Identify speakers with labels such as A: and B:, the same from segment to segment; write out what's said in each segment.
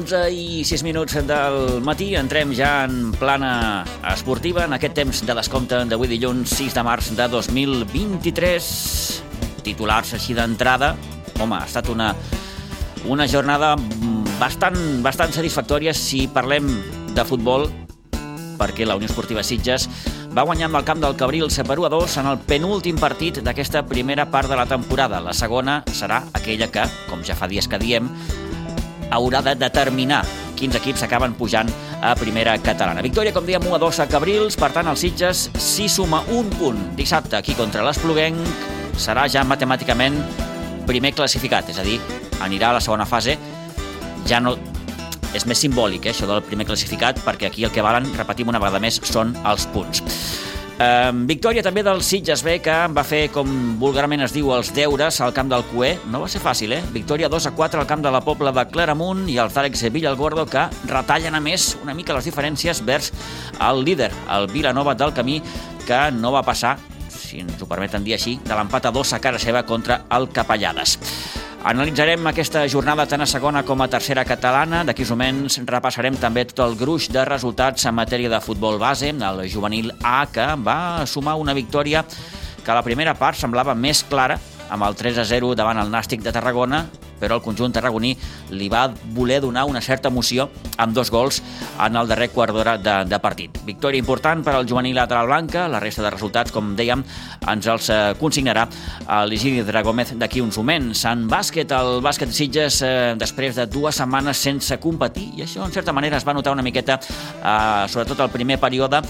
A: 11 i 6 minuts del matí, entrem ja en plana esportiva en aquest temps de descompte d'avui dilluns 6 de març de 2023. Titulars així d'entrada. Home, ha estat una, una jornada bastant, bastant satisfactòria si parlem de futbol perquè la Unió Esportiva Sitges va guanyar amb el camp del Cabrils per 1 a 2 en el penúltim partit d'aquesta primera part de la temporada. La segona serà aquella que, com ja fa dies que diem, haurà de determinar quins equips acaben pujant a primera catalana. Victòria, com dèiem, 1 a 2 a Cabrils, per tant, el Sitges s'hi suma un punt dissabte aquí contra l'Espluguenc, serà ja matemàticament primer classificat, és a dir, anirà a la segona fase, ja no és més simbòlic, eh, això del primer classificat, perquè aquí el que valen, repetim una vegada més, són els punts. Eh, victòria també del Sitges B, que va fer, com vulgarment es diu, els deures al camp del Cué. No va ser fàcil, eh? Victòria 2 a 4 al camp de la Pobla de Claramunt i els d'Àlex Villalgordo, que retallen a més una mica les diferències vers el líder, el Vilanova del Camí, que no va passar, si ens ho permeten dir així, de l'empat a 2 a cara seva contra el Capellades. Analitzarem aquesta jornada tant a segona com a tercera catalana. D'aquí uns moments repassarem també tot el gruix de resultats en matèria de futbol base, el juvenil A, que va sumar una victòria que a la primera part semblava més clara, amb el 3 a 0 davant el Nàstic de Tarragona, però el conjunt tarragoní li va voler donar una certa emoció amb dos gols en el darrer quart d'hora de, de partit. Victòria important per al juvenil lateral blanca, la resta de resultats, com dèiem, ens els eh, consignarà l'Isidre Gómez d'aquí uns moments. En bàsquet, el bàsquet Sitges, eh, després de dues setmanes sense competir, i això en certa manera es va notar una miqueta, eh, sobretot el primer període,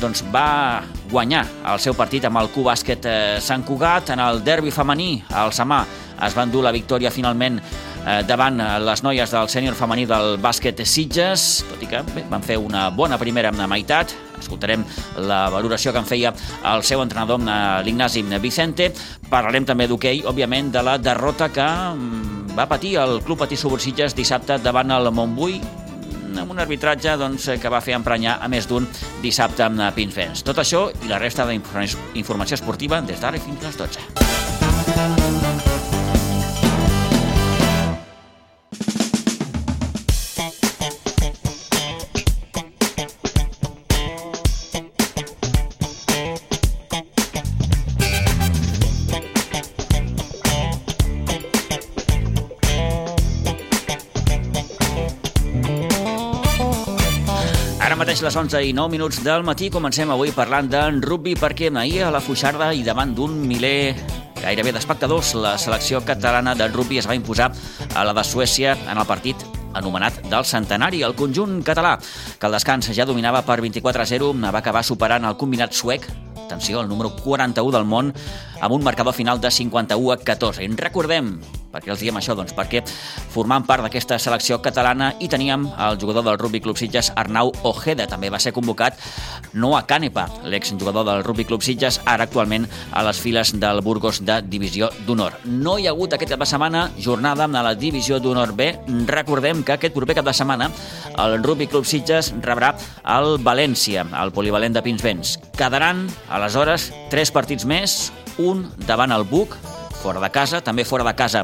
A: doncs va guanyar el seu partit amb el Q Bàsquet eh, Sant Cugat en el derbi femení, al Samà es van dur la victòria finalment eh, davant les noies del sènior femení del bàsquet Sitges, tot i que bé, van fer una bona primera meitat. Escoltarem la valoració que en feia el seu entrenador, eh, l'Ignasi Vicente. Parlarem també d'hoquei, òbviament, de la derrota que mm, va patir el Club Patí Sitges dissabte davant el Montbui, amb un arbitratge doncs, que va fer emprenyar a més d'un dissabte amb Pinsfens. Tot això i la resta d'informació esportiva des d'ara fins a les 12. Les 11 i 9 minuts del matí comencem avui parlant d'en rugby perquè ahir a la Fuixarda i davant d'un miler gairebé d'espectadors la selecció catalana de rugby es va imposar a la de Suècia en el partit anomenat del centenari. El conjunt català, que el descans ja dominava per 24 a 0, va acabar superant el combinat suec atenció, el número 41 del món, amb un marcador final de 51 a 14. I recordem per què els diem això? Doncs perquè formant part d'aquesta selecció catalana hi teníem el jugador del Rugby Club Sitges, Arnau Ojeda. També va ser convocat Noah Canepa, l'exjugador del Rugby Club Sitges, ara actualment a les files del Burgos de Divisió d'Honor. No hi ha hagut aquest cap de setmana jornada amb la Divisió d'Honor B. Recordem que aquest proper cap de setmana el Rugby Club Sitges rebrà el València, el polivalent de Pinsbens. Quedaran, aleshores, tres partits més, un davant el Buc, fora de casa, també fora de casa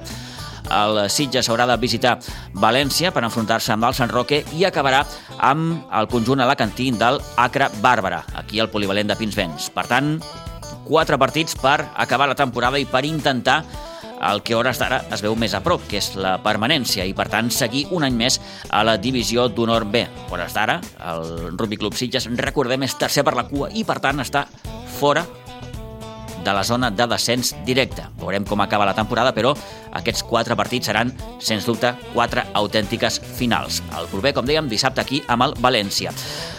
A: el Sitges haurà de visitar València per enfrontar-se amb el Sant Roque i acabarà amb el conjunt alacantí del Acre Bàrbara, aquí al polivalent de Pinsbens. Per tant, quatre partits per acabar la temporada i per intentar el que hores d'ara es veu més a prop, que és la permanència, i per tant seguir un any més a la divisió d'honor B. Hores d'ara, el Rugby Club Sitges, recordem, és tercer per la cua i per tant està fora de la zona de descens directe. Veurem com acaba la temporada, però aquests quatre partits seran, sens dubte, quatre autèntiques finals. El proper, com dèiem, dissabte aquí amb el València.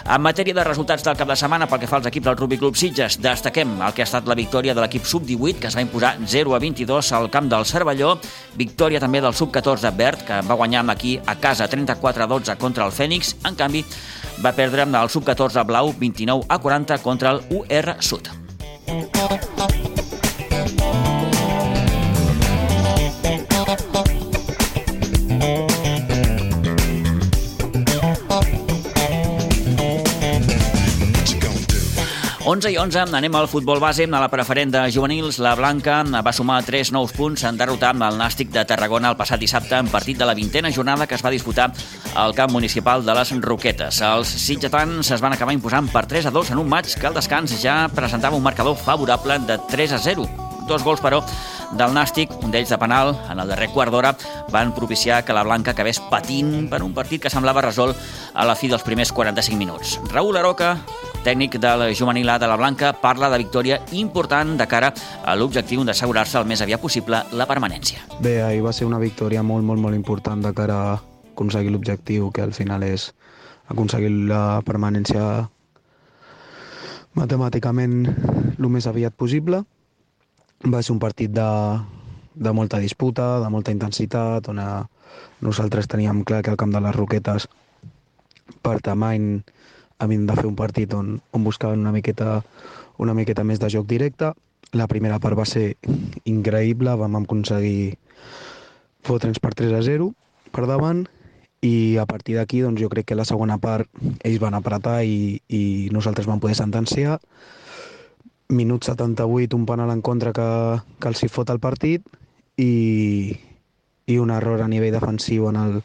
A: En matèria de resultats del cap de setmana, pel que fa als equips del Rugby Club Sitges, destaquem el que ha estat la victòria de l'equip sub-18, que es va imposar 0 a 22 al camp del Cervelló, victòria també del sub-14 Bert, que va guanyar aquí a casa 34 a 12 contra el Fènix, en canvi va perdre amb el sub-14 Blau 29 a 40 contra el UR Sud. Thank 11 i 11, anem al futbol base. A la preferent de juvenils, la Blanca va sumar 3 nous punts en derrotar el Nàstic de Tarragona el passat dissabte en partit de la vintena jornada que es va disputar al camp municipal de les Roquetes. Els sitgetans es van acabar imposant per 3 a 2 en un maig que al descans ja presentava un marcador favorable de 3 a 0. Dos gols, però, del Nàstic, un d'ells de penal, en el darrer quart d'hora, van propiciar que la Blanca acabés patint per un partit que semblava resolt a la fi dels primers 45 minuts. Raül Aroca, tècnic del juvenil A de la Blanca, parla de victòria important de cara a l'objectiu d'assegurar-se el més aviat possible la permanència.
B: Bé, ahir va ser una victòria molt, molt, molt important de cara a aconseguir l'objectiu, que al final és aconseguir la permanència matemàticament el més aviat possible va ser un partit de, de molta disputa, de molta intensitat, on a, nosaltres teníem clar que al camp de les Roquetes, per tamany, havíem de fer un partit on, on buscaven una miqueta, una miqueta més de joc directe. La primera part va ser increïble, vam aconseguir fotre'ns per 3 a 0 per davant i a partir d'aquí doncs, jo crec que la segona part ells van apretar i, i nosaltres vam poder sentenciar minut 78, un penal en contra que, que els hi fot el partit i, i un error a nivell defensiu en el,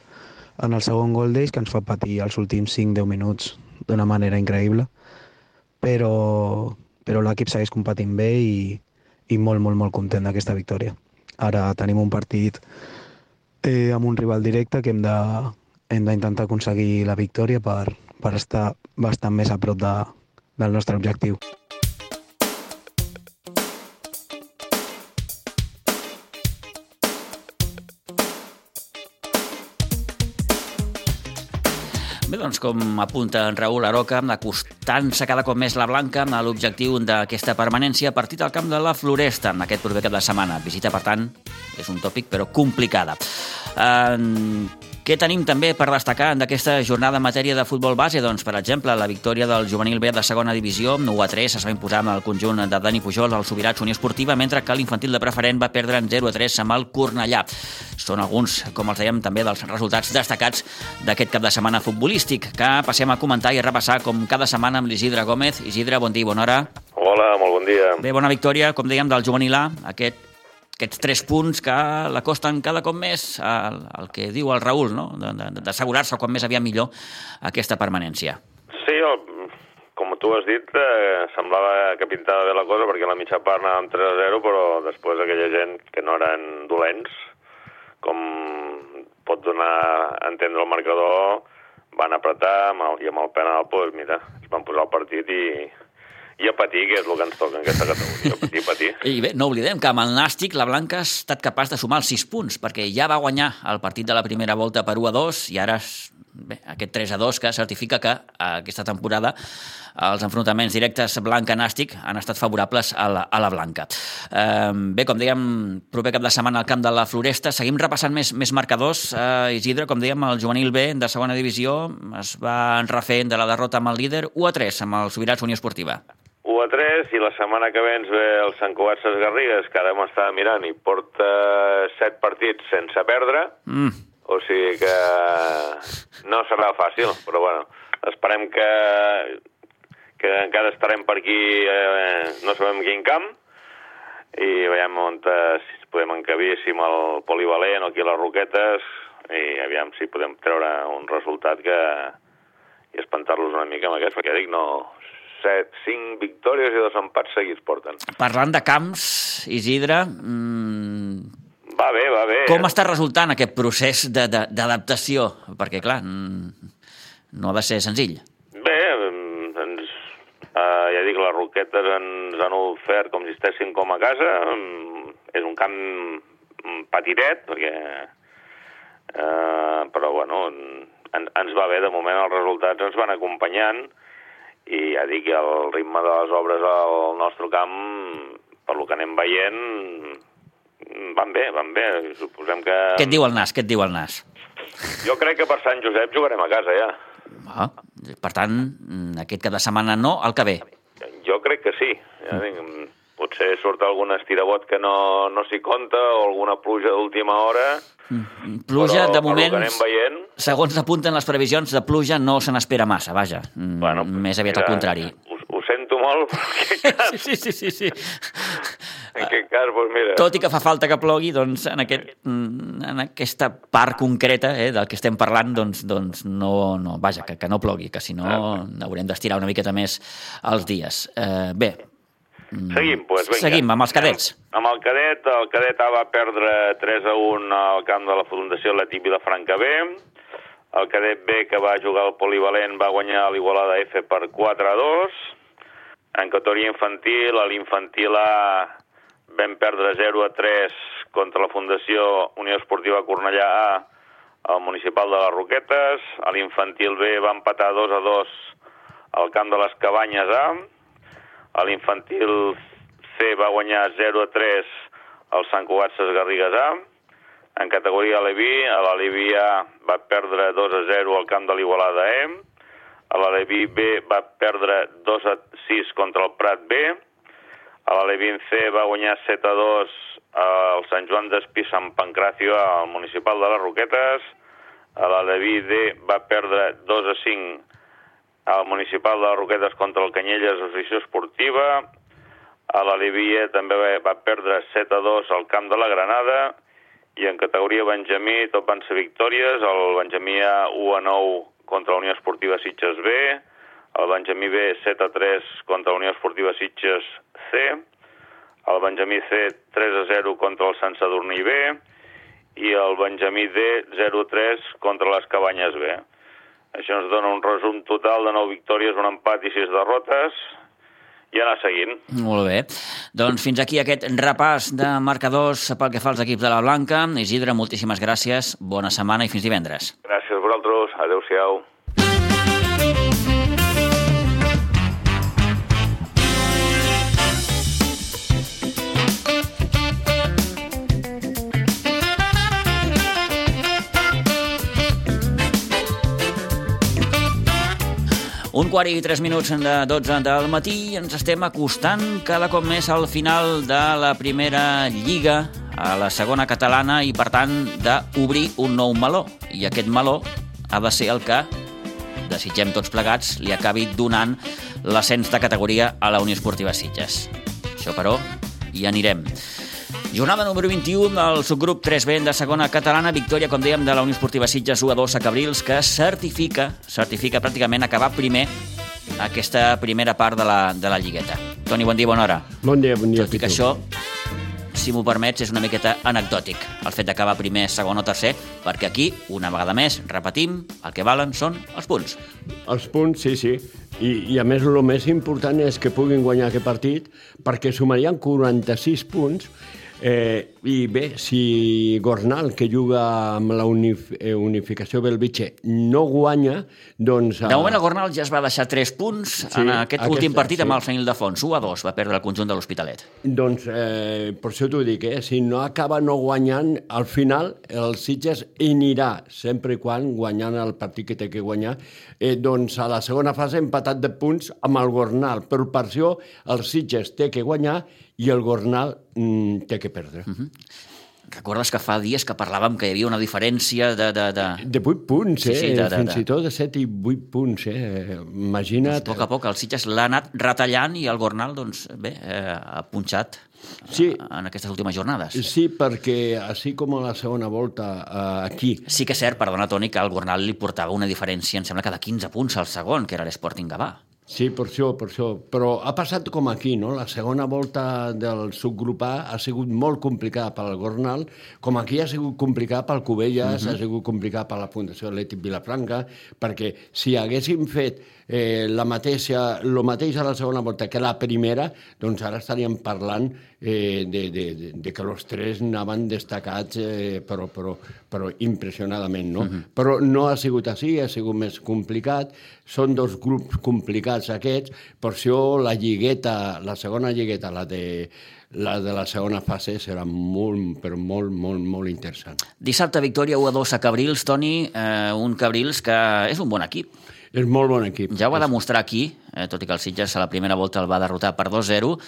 B: en el segon gol d'ells que ens fa patir els últims 5-10 minuts d'una manera increïble. Però, però l'equip segueix competint bé i, i molt, molt, molt content d'aquesta victòria. Ara tenim un partit eh, amb un rival directe que hem de, d'intentar aconseguir la victòria per, per estar bastant més a prop de, del nostre objectiu.
A: Doncs, com apunta en Raül Aroca, acostant-se cada cop més la Blanca a l'objectiu d'aquesta permanència, partit al camp de la Floresta en aquest proper cap de setmana. Visita, per tant, és un tòpic, però complicada. Eh, què tenim també per destacar d'aquesta jornada en matèria de futbol base? Doncs, per exemple, la victòria del juvenil B de segona divisió, 1 a 3, es va imposar amb el conjunt de Dani Pujol al Sobirats Unió Esportiva, mentre que l'infantil de preferent va perdre en 0 a 3 amb el Cornellà. Són alguns, com els dèiem, també dels resultats destacats d'aquest cap de setmana futbolístic, que passem a comentar i a repassar com cada setmana amb l'Isidre Gómez. Isidre, bon dia, bona hora.
C: Hola, molt bon dia.
A: Bé, bona victòria, com dèiem, del juvenil A, aquest aquests tres punts que l'acosten cada cop més al, al que diu el Raül, no? d'assegurar-se com més aviat millor aquesta permanència.
C: Sí, com tu has dit, eh, semblava que pintava bé la cosa perquè la mitja part anàvem 3 a 0, però després aquella gent que no eren dolents, com pot donar a entendre el marcador, van apretar amb el, i amb el penal, doncs mira, es van posar el partit i, i a patir, que és el que ens toca en aquesta categoria, patir, patir.
A: I bé, no oblidem que amb el Nàstic la Blanca ha estat capaç de sumar els 6 punts, perquè ja va guanyar el partit de la primera volta per 1 a 2 i ara bé, aquest 3 a 2 que certifica que aquesta temporada els enfrontaments directes Blanca-Nàstic han estat favorables a la, a la Blanca. Eh, bé, com dèiem, proper cap de setmana al camp de la Floresta, seguim repassant més, més marcadors. Eh, Isidre, com dèiem, el juvenil B de segona divisió es va enrefer de la derrota amb el líder 1 a 3 amb el Sobirats Unió Esportiva.
C: 1 a 3 i la setmana que ve ens ve el Sant Cugat Ses Garrigues, que ara m'estava mirant i porta 7 partits sense perdre, mm. o sigui que no serà fàcil, però bueno, esperem que, que encara estarem per aquí, eh, no sabem quin camp, i veiem on podem encabir, si amb el polivalent o aquí a les Roquetes, i aviam si podem treure un resultat que i espantar-los una mica amb aquest, perquè dic, no, set, cinc victòries i dos empats seguits porten.
A: Parlant de camps, Isidre... Mmm...
C: Va bé, va bé.
A: Com està resultant aquest procés d'adaptació? Perquè, clar, mm, no ha de ser senzill.
C: Bé, mm, ens, eh, ja dic, les roquetes ens han ofert com si estessin com a casa. Mm, és un camp petitet, perquè... Eh, però, bueno, en, ens va bé. De moment els resultats ens van acompanyant i ja dic el ritme de les obres al nostre camp, per lo que anem veient, van bé, van bé. Suposem que...
A: Què et diu el nas? Què et diu el nas?
C: Jo crec que per Sant Josep jugarem a casa, ja.
A: Ah, per tant, aquest cap de setmana no, el que ve.
C: Jo crec que sí. Ja dic, potser surt algun estirabot que no, no s'hi compta o alguna pluja d'última hora.
A: Mm, pluja, però, de moment,
C: veient...
A: segons apunten les previsions, de pluja no se n'espera massa, vaja. Mm, bueno, Més aviat mira, al contrari.
C: Ho, ho sento molt, però cas,
A: Sí, sí, sí, sí.
C: en aquest cas doncs mira...
A: Tot i que fa falta que plogui, doncs en, aquest, en aquesta part concreta eh, del que estem parlant, doncs, doncs no, no, vaja, que, que no plogui, que si no haurem d'estirar una miqueta més els dies. Eh, bé,
C: Seguim, doncs, vinga.
A: seguim amb els cadets.
C: Amb el cadet, el cadet A va perdre 3 a 1 al camp de la Fundació Atlètic Vilafranca B. El cadet B, que va jugar al polivalent, va guanyar l'Igualada F per 4 a 2. En categoria infantil, a l'infantil A vam perdre 0 a 3 contra la Fundació Unió Esportiva Cornellà A al municipal de les Roquetes. A l'infantil B va empatar 2 a 2 al camp de les Cabanyes A. A l'infantil C va guanyar 0 a 3 al Sant Cugat Ses Garrigues A. En categoria Aleví, a l'Aleví A va perdre 2 a 0 al camp de l'Igualada E. A l'Aleví B va perdre 2 a 6 contra el Prat B. A l'Aleví C va guanyar 7 a 2 al Sant Joan d'Espí Sant Pancracio al municipal de les Roquetes. A l'Aleví D va perdre 2 a 5 al municipal de Roquetes contra el Canyelles Associació Esportiva. A la Livia també va, va perdre 7 a 2 al camp de la Granada. I en categoria Benjamí tot van ser victòries. El Benjamí A 1 a 9 contra la Unió Esportiva Sitges B. El Benjamí B 7 a 3 contra la Unió Esportiva Sitges C. El Benjamí C 3 a 0 contra el Sant Sadurní B. I el Benjamí D 0 a 3 contra les Cabanyes B. Això ens dona un resum total de 9 victòries, un empat i 6 derrotes, i anar seguint.
A: Molt bé. Doncs fins aquí aquest repàs de marcadors pel que fa als equips de la Blanca. Isidre, moltíssimes gràcies, bona setmana i fins divendres.
C: Gràcies a vosaltres, adeu-siau.
A: Un quart i tres minuts de 12 del matí ens estem acostant cada cop més al final de la primera lliga a la segona catalana i, per tant, d'obrir un nou meló. I aquest meló ha de ser el que, desitgem tots plegats, li acabi donant l'ascens de categoria a la Unió Esportiva Sitges. Això, però, hi anirem. Jornada número 21 del subgrup 3B de segona catalana, victòria, com dèiem, de la Unió Esportiva Sitges 1 a 2 a Cabrils, que certifica, certifica pràcticament acabar primer aquesta primera part de la, de la lligueta. Toni, bon dia, bona hora.
D: Bon dia, bon dia.
A: Tot i que això, si m'ho permets, és una miqueta anecdòtic, el fet d'acabar primer, segon o tercer, perquè aquí, una vegada més, repetim, el que valen són els punts.
D: Els punts, sí, sí. I, I a més, el més important és que puguin guanyar aquest partit perquè sumarien 46 punts Eh, I bé, si Gornal, que juga amb la unif eh, unificació Belvitge, no guanya, doncs...
A: De moment el Gornal ja es va deixar 3 punts
D: Sí,
A: en aquest
D: aquesta-
A: últim partit amb
D: sí.
A: el Fenil de Fons. 1 a 2 va perdre el conjunt de l'Hospitalet.
D: Doncs eh, per això t'ho dic, eh? si no acaba no guanyant, al final el Sitges anirà, sempre i quan guanyant el partit que té que guanyar, eh, doncs a la segona fase empatat de punts amb el Gornal. Per passió, el Sitges té que guanyar i el Gornal mm, té que perdre. Mm -hmm.
A: Recordes que fa dies que parlàvem que hi havia una diferència de... de, de...
D: De 8 punts,
A: Sí,
D: eh?
A: sí, de- de-
D: fins
A: de-
D: i tot de 7 i 8 punts, eh? Imagina't...
A: A poc a poc el Sitges l'ha anat retallant i el Gornal, doncs, bé, eh, ha punxat
D: Sí.
A: en aquestes últimes jornades.
D: Sí, perquè així com a la segona volta eh, aquí,
A: Sí que és cert, perdona, Toni, que el Gornal li portava una diferència, em sembla que de 15 punts al segon, que era l'Sporting Gavà.
D: Sí, per això, per això. Però ha passat com aquí, no? La segona volta del subgrup A ha sigut molt complicada pel Gornal, com aquí ha sigut complicat pel Cubelles, uh -huh. ha sigut complicat per la Fundació Atlètic Vilafranca, perquè si haguéssim fet eh, la mateixa, lo mateix a la segona volta que la primera, doncs ara estaríem parlant eh, de, de, de, de que els tres anaven destacats, eh, però, però, però impressionadament, no? Uh -huh. Però no ha sigut així, ha sigut més complicat, són dos grups complicats aquests, per això la lligueta, la segona lligueta, la de la de la segona fase serà molt, però molt, molt, molt interessant.
A: Dissabte, victòria 1 a 2 a Cabrils, Toni, eh, un Cabrils que és un bon equip.
D: És molt bon equip.
A: Ja ho va demostrar aquí, eh, tot i que el Sitges a la primera volta el va derrotar per 2-0.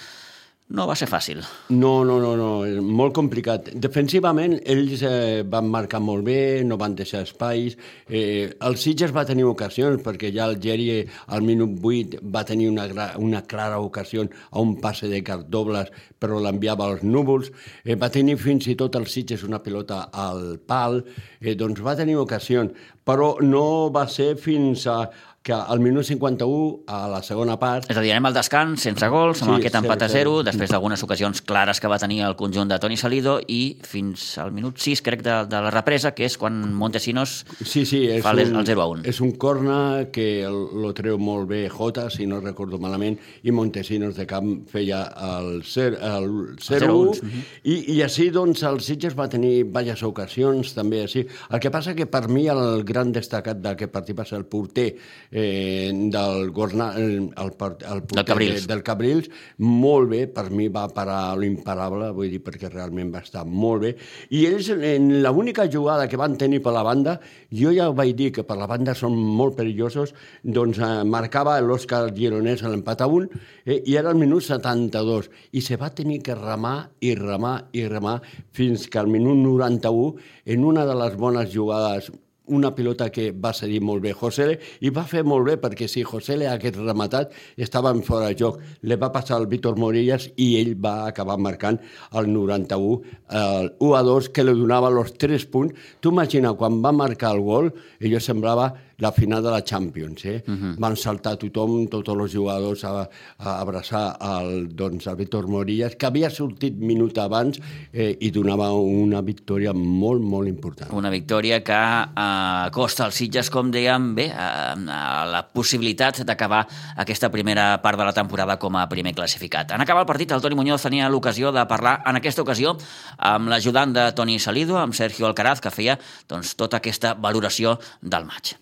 A: No va ser fàcil.
D: No, no, no, no, és molt complicat. Defensivament, ells eh, van marcar molt bé, no van deixar espais. Eh, el Sitges va tenir ocasions, perquè ja el Geri al minut 8 va tenir una, una clara ocasió a un passe de cardobles, però l'enviava als núvols. Eh, va tenir fins i tot el Sitges una pilota al pal, eh, doncs va tenir ocasions, però no va ser fins a, que al minut 51, a la segona part...
A: És a dir, anem al descans, sense gols, amb sí, aquest empat a 0, després d'algunes ocasions clares que va tenir el conjunt de Toni Salido, i fins al minut 6, crec, de, de la represa, que és quan Montesinos
D: sí, sí, és
A: fa
D: un,
A: el 0 a 1.
D: És un corna que lo treu molt bé Jota, si no recordo malament, i Montesinos de camp feia el 0-1, i, i així, doncs, el Sitges va tenir diverses ocasions, també així. El que passa que per mi el gran destacat d'aquest partit va ser el porter eh, del Gorna, el, el, el
A: del Cabrils.
D: del Cabrils, molt bé, per mi va parar l'imparable, vull dir, perquè realment va estar molt bé. I ells, en l'única jugada que van tenir per la banda, jo ja vaig dir que per la banda són molt perillosos, doncs eh, marcava l'Òscar Gironès l'empat a un, eh, i era el minut 72, i se va tenir que remar i remar i remar fins que al minut 91, en una de les bones jugades una pilota que va cedir molt bé José i va fer molt bé perquè si José hagués rematat estava en fora de joc. Le va passar al Víctor Morillas i ell va acabar marcant el 91, el 1 a 2, que li donava els 3 punts. Tu imagina, quan va marcar el gol, ell semblava la final de la Champions. Eh? Uh -huh. Van saltar tothom, tots els jugadors, a, a abraçar el, doncs, el Víctor Morillas, que havia sortit minut abans eh, i donava una victòria molt, molt important.
A: Una victòria que eh, costa als Sitges, com dèiem, bé, a, a la possibilitat d'acabar aquesta primera part de la temporada com a primer classificat. En acabar el partit, el Toni Muñoz tenia l'ocasió de parlar, en aquesta ocasió, amb l'ajudant de Toni Salido, amb Sergio Alcaraz, que feia doncs, tota aquesta valoració del maig.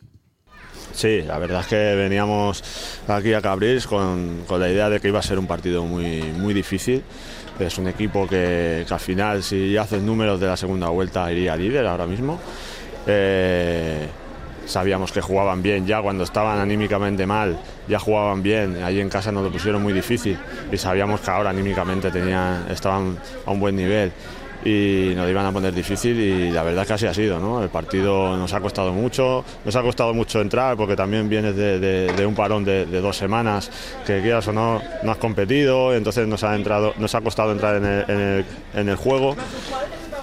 E: Sí, la verdad es que veníamos aquí a Cabrils con, la idea de que iba a ser un partido muy, muy difícil. Es un equipo que, que al final, si haces números de la segunda vuelta, iría líder ahora mismo. Eh, sabíamos que jugaban bien ya cuando estaban anímicamente mal, ya jugaban bien, ahí en casa nos lo pusieron muy difícil y sabíamos que ahora anímicamente tenían, estaban a un buen nivel y nos iban a poner difícil y la verdad es que así ha sido, ¿no? El partido nos ha costado mucho, nos ha costado mucho entrar porque también vienes de, un parón de, dos semanas que quieras o no, no has competido, entonces nos ha, entrado, nos ha costado entrar en el juego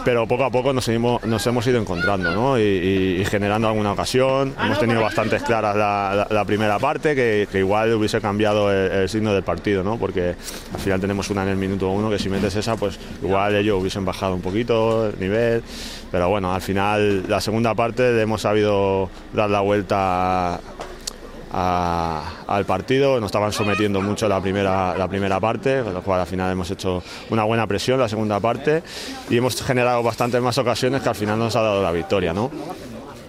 E: pero poco a poco nos, hemos, nos hemos ido encontrando ¿no? y, y, y, generando alguna ocasión. Hemos tenido bastantes claras la, la, la primera parte, que, que, igual hubiese cambiado el, el, signo del partido, ¿no? porque al final tenemos una en el minuto uno que si metes esa, pues igual ellos hubiesen bajado un poquito el nivel. Pero bueno, al final la segunda parte hemos sabido dar la vuelta a, al partido, nos estaban sometiendo mucho la primera, la primera parte, con lo cual al final hemos hecho una buena presión la segunda parte y hemos generado bastantes más ocasiones que al final nos ha dado la victoria, ¿no?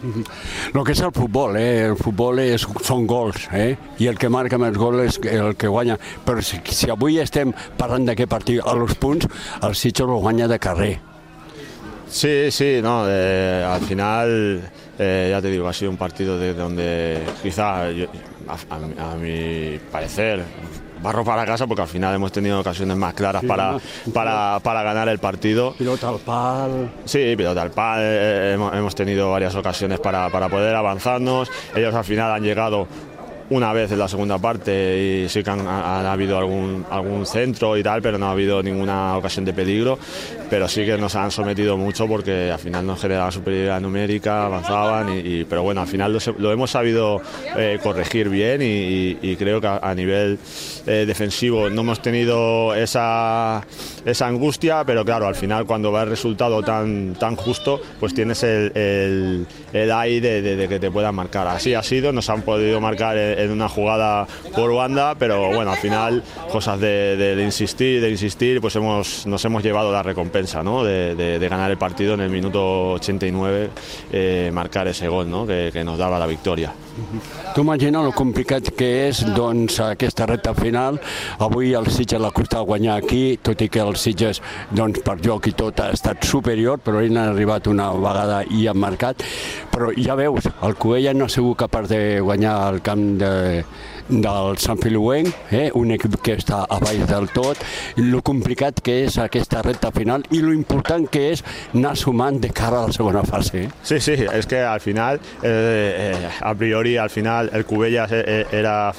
F: El que és el futbol, eh? el futbol és, són gols, eh? i el que marca més gols és el que guanya. Però si, si avui estem parlant d'aquest partit a los punts, el Sitges el guanya de carrer.
E: Sí, sí, no, eh, al final Eh, ya te digo, ha sido un partido de donde quizá, yo, a, a, a, mi parecer, barro para casa porque al final hemos tenido ocasiones más claras sí, para, para, para, ganar el partido.
F: Pilota al pal.
E: Sí, pilota al pal. Eh, hemos, hemos, tenido varias ocasiones para, para poder avanzarnos. Ellos al final han llegado una vez en la segunda parte y sí que han, han, habido algún, algún centro y tal, pero no ha habido ninguna ocasión de peligro. Pero sí que nos han sometido mucho porque al final nos generaban superioridad numérica, avanzaban, y, pero bueno, al final lo, hemos sabido eh, corregir bien y, creo que a, nivel eh, defensivo no hemos tenido esa, esa angustia, pero claro, al final cuando va el resultado tan, tan justo, pues tienes el, el, aire de, de, de, que te puedan marcar. Así ha sido, nos han podido marcar en, una jugada por banda, pero bueno, al final cosas de, de insistir, de insistir, pues hemos, nos hemos llevado la recompensa ¿no? de, ganar el partido en el minuto 89, eh, marcar ese gol ¿no? que, que nos daba la victoria.
F: Tu imagina el complicat que és doncs, aquesta recta final. Avui el Sitges l'ha costat guanyar aquí, tot i que el Sitges doncs, per joc i tot ha estat superior, però ell ha arribat una vegada i ha marcat. Però ja veus, el Covella no ha sigut capaç de guanyar el camp de de, del Sant Feliuenc, eh? un equip que està a baix del tot, lo complicat que és aquesta recta final i lo important que és anar sumant de cara a la segona fase. Eh?
E: Sí, sí, es que al final, eh, eh, a priori, al final, el Cubellas eh, era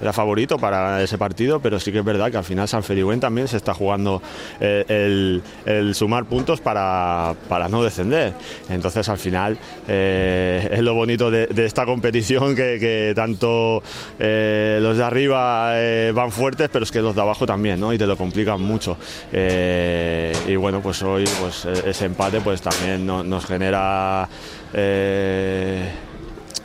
E: era favorito para ese partido, pero sí que es verdad que al final San Feliuen también se está jugando eh, el, sumar puntos para, para, no descender. Entonces al final eh, es lo bonito de, esta competición que, tanto eh, los de arriba van fuertes, pero es que los de abajo también, ¿no? Y te lo complican mucho. Y bueno, pues hoy pues ese empate pues también no, nos genera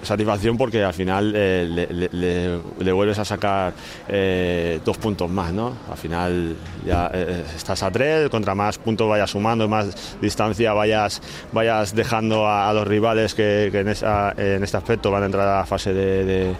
E: satisfacción porque al final eh, le, vuelves a sacar eh, dos puntos más, ¿no? Al final ya eh, estás a tres, contra más puntos vayas sumando, más distancia vayas, vayas dejando a, los rivales que, en, este aspecto van a entrar a la fase de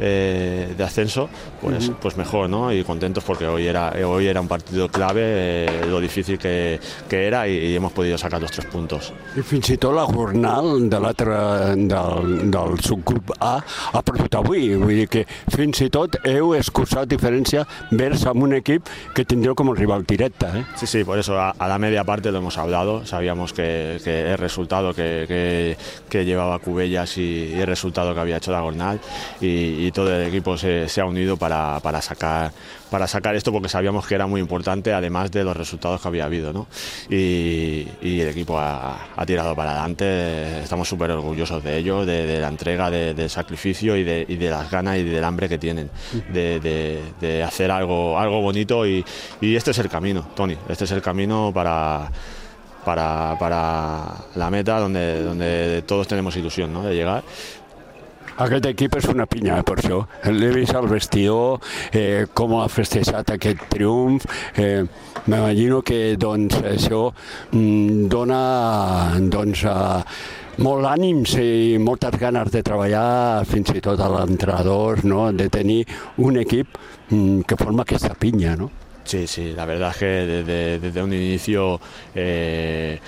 E: eh, de ascenso, pues, uh -huh. pues mejor, ¿no? Y contentos porque hoy era, hoy era un partido clave, eh, lo difícil que, que era i, i hemos podido sacar los tres puntos.
F: I fins i tot la jornal de l'altre del, del subgrup A ha perdut avui, vull dir que fins i tot heu excusat diferència vers amb un equip que tindreu com un rival directe. Eh?
E: Sí, sí, por eso a, a, la media parte lo hemos hablado, sabíamos que, que el resultado que, que, que llevaba Cubellas y, y, el resultado que había hecho la jornal y, y todo el equipo se, ha unido para, para, sacar, para sacar esto porque sabíamos que era muy importante, además de los resultados que había habido. Y, el equipo ha, tirado para adelante, estamos súper orgullosos de ello, de, la entrega, del de sacrificio y de, las ganas y del hambre que tienen de, hacer algo, algo bonito y, este es el camino, Tony, este es el camino para... Para, la meta donde, donde todos tenemos ilusión de llegar
F: aquest equip és una pinya, eh, per això. L'he vist al vestidor, eh, com ha festejat aquest triomf. Eh, M'imagino que doncs, això mm, dona doncs, eh, molt ànims i moltes ganes de treballar, fins i tot a l'entrenador, no? de tenir un equip mm, que forma aquesta pinya. No?
E: Sí, sí, la verdad es que desde, desde un inicio eh,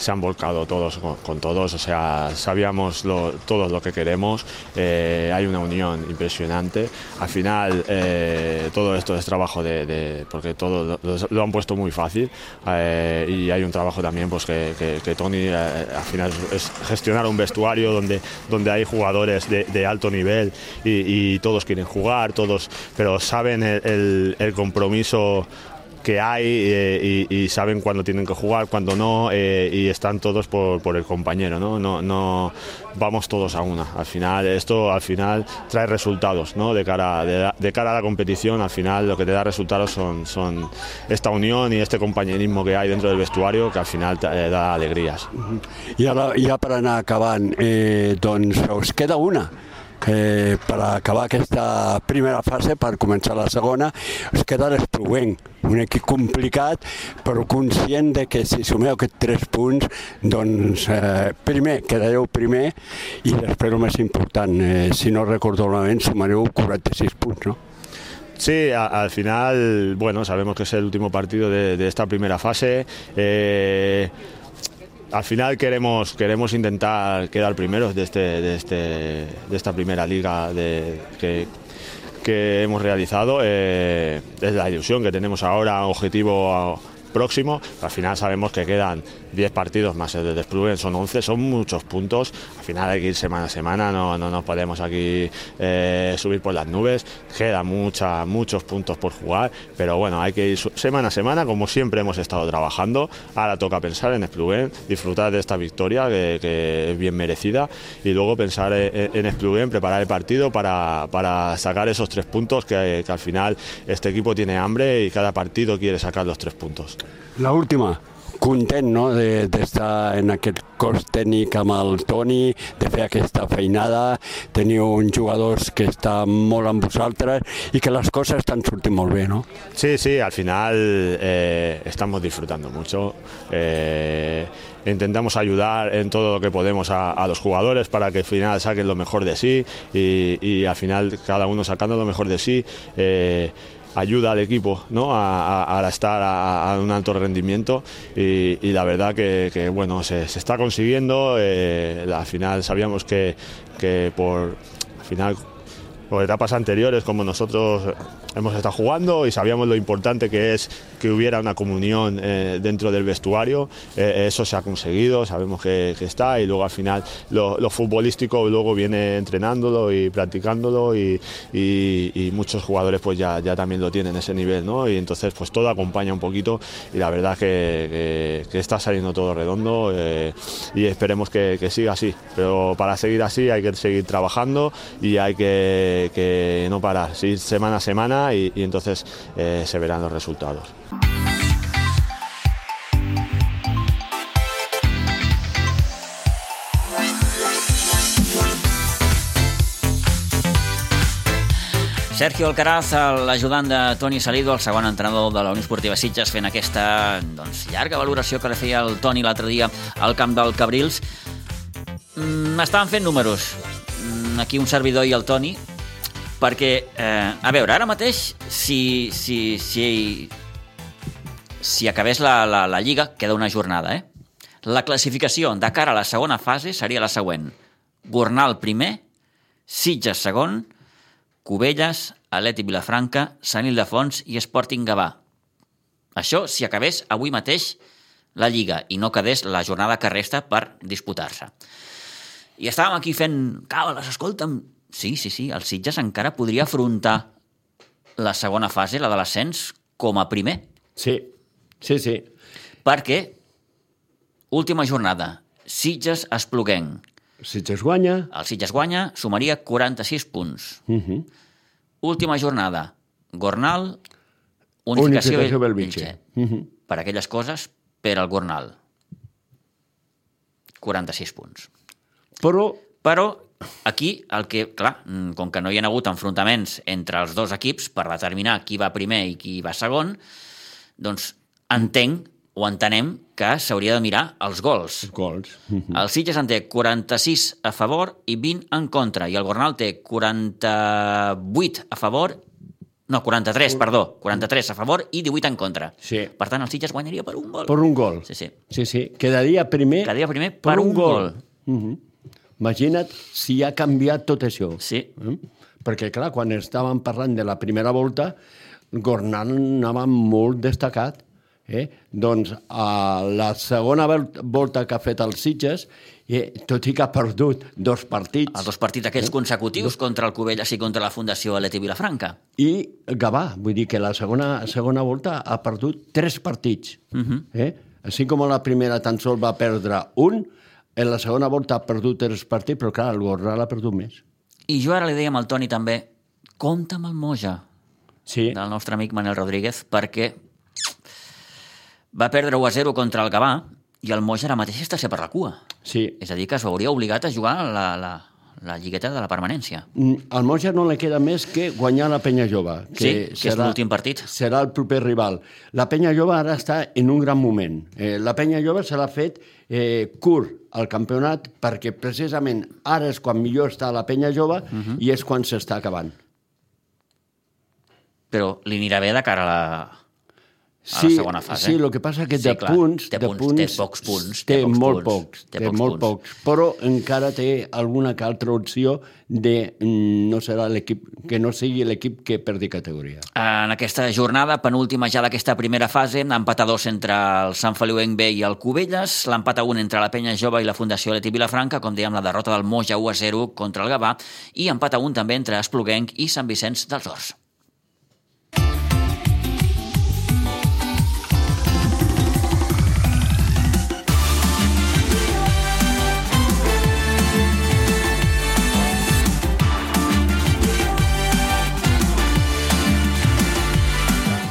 E: se han volcado todos con, todos, o sea, sabíamos lo, todos lo que queremos, eh, hay una unión impresionante. Al final, eh, todo esto es trabajo de. porque todo lo, han puesto muy fácil eh, y hay un trabajo también, pues que, Tony al final es gestionar un vestuario donde, donde hay jugadores de, alto nivel y, todos quieren jugar, todos, pero saben el compromiso que hay eh, y, y, saben cuándo tienen que jugar, cuándo no, eh, y están todos por, por, el compañero, ¿no? No, no vamos todos a una. Al final, esto al final trae resultados, ¿no? De cara, de, cara a la competición, al final lo que te da resultados son, son esta unión y este compañerismo que hay dentro del vestuario que al final te eh, da alegrías.
F: I ara, ja per anar acabant, eh, queda una, eh, per acabar aquesta primera fase, per començar la segona, us queda l'Espluenc, un equip complicat, però conscient de que si sumeu aquests tres punts, doncs eh, primer, quedareu primer, i després el més important, eh, si no recordo malament, sumareu 46 punts, no?
E: Sí, a, al final, bueno, sabemos que es el último partido de, de esta primera fase. Eh, al final queremos, queremos intentar quedar primeros de, este, de, este, de esta primera liga que, que hemos realizado. Eh, es la ilusión que tenemos ahora, objetivo próximo. Al final sabemos que quedan 10 partidos más el de Desplugen, son 11, son muchos puntos. Al final hay que ir semana a semana, no, no nos podemos aquí eh, subir por las nubes. Quedan mucha, muchos puntos por jugar, pero bueno, hay que ir semana a semana, como siempre hemos estado trabajando. Ahora toca pensar en Desplugen, disfrutar de esta victoria que, es bien merecida y luego pensar en, en Desplugen, preparar el partido para, para sacar esos tres puntos que al final este equipo tiene hambre y cada partido quiere sacar los tres puntos.
F: La última, content no? de, en aquest cos tècnic amb el Toni, de fer aquesta feinada, teniu uns jugadors que estan molt amb vosaltres i que les coses estan sortint molt bé, ¿no?
E: Sí, sí, al final eh, estamos disfrutando mucho. Eh, intentamos ayudar en todo lo que podemos a, los jugadores para que al final saquen lo mejor de sí y, y al final cada uno sacando lo mejor de sí. Eh, ayuda al equipo ¿no? a, estar a, un alto rendimiento y, la verdad que, bueno se, se, está consiguiendo eh, al final sabíamos que, que por al final o etapas anteriores como nosotros hemos estado jugando y sabíamos lo importante que es que hubiera una comunión eh, dentro del vestuario. Eh, eso se ha conseguido, sabemos que, está y luego al final lo, lo, futbolístico luego viene entrenándolo y practicándolo y, muchos jugadores pues ya, ya también lo tienen ese nivel, ¿no? Y entonces pues todo acompaña un poquito y la verdad que, está saliendo todo redondo eh, y esperemos que siga así. Pero para seguir así hay que seguir trabajando y hay que, que no parar, seguir semana a semana y, y entonces eh, se verán los resultados.
A: Sergio Alcaraz, l'ajudant de Toni Salido, el segon entrenador de la Unió Esportiva Sitges, fent aquesta doncs, llarga valoració que li feia el Toni l'altre dia al camp del Cabrils. Mm, estaven fent números, mm, aquí un servidor i el Toni, perquè, eh, a veure, ara mateix, si, si, si, si acabés la, la, la Lliga, queda una jornada, eh? La classificació de cara a la segona fase seria la següent. Gornal primer, Sitges segon, Cubelles, Aleti Vilafranca, Sant Ildefons i Sporting Gavà. Això si acabés avui mateix la Lliga i no quedés la jornada que resta per disputar-se. I estàvem aquí fent càbales, escolta'm. Sí, sí, sí, el Sitges encara podria afrontar la segona fase, la de l'ascens, com a primer.
D: Sí, sí, sí.
A: Perquè, última jornada, Sitges Espluguenc,
D: Sitges guanya.
A: El Sitges guanya, sumaria 46 punts.
D: Uh -huh.
A: Última jornada, Gornal, Unificació,
D: Unificació Belvitge.
A: Uh -huh. Per aquelles coses, per al Gornal. 46 punts.
D: Però...
A: Però aquí el que, clar, com que no hi ha hagut enfrontaments entre els dos equips per determinar qui va primer i qui va segon, doncs entenc o entenem que s'hauria de mirar els gols.
D: Els gols.
A: El Sitges en té 46 a favor i 20 en contra, i el Gornal té 48 a favor no, 43, perdó, 43 a favor i 18 en contra.
D: Sí.
A: Per tant, el Sitges guanyaria per un gol.
D: Per un gol.
A: Sí, sí.
D: Sí, sí. Quedaria primer...
A: Quedaria primer per, un, gol.
D: Uh -huh. Imagina't si ha canviat tot això.
A: Sí.
D: Eh? Perquè, clar, quan estàvem parlant de la primera volta, Gornal anava molt destacat. Eh? Doncs a la segona volta que ha fet els Sitges, eh, tot i que ha perdut dos partits...
A: Els dos partits aquells consecutius contra el Covelles i contra la Fundació Aleti Vilafranca.
D: I Gavà, vull dir que la segona, segona volta ha perdut tres partits.
A: Uh -huh.
D: eh? Així com la primera tan sol va perdre un, en la segona volta ha perdut tres partits, però clar, el Gornal ha perdut més.
A: I jo ara li deia al Toni també, compta amb el Moja,
D: Sí,
A: del nostre amic Manel Rodríguez, perquè va perdre 1 a 0 contra el Gavà i el Moja ara mateix està a ser per la cua.
D: sí.
A: És a dir, que es veuria obligat a jugar la, la, la lligueta de la permanència.
D: Mm, Al Moja no li queda més que guanyar la Penya Jove.
A: Sí, que és l'últim partit.
D: Serà el proper rival. La Penya Jove ara està en un gran moment. Eh, la Penya Jove se l'ha fet eh, curt al campionat perquè precisament ara és quan millor està la Penya Jove uh -huh. i és quan s'està acabant.
A: Però li anirà bé de cara a la, a
D: Sí,
A: la segona fase.
D: sí, el que passa que
A: Sí,
D: de,
A: clar,
D: punts,
A: té
D: de
A: punts,
D: punts...
A: té pocs punts, té
D: Té,
A: pocs
D: molt
A: punts,
D: pocs.
A: té
D: Té,
A: pocs
D: molt
A: punts.
D: pocs. Però encara té alguna que altra opció de mm, no serà l'equip que no sigui l'equip que perdi categoria.
A: En aquesta jornada, penúltima ja d'aquesta primera fase, empat a dos entre el Sant Feliuenc B i el Cubelles, l'empat a un entre la Penya Jove i la Fundació Leti Vilafranca, com dèiem, la derrota del Moja 1 a 0 contra el Gavà, i empat a un també entre Espluguenc i Sant Vicenç dels Horts.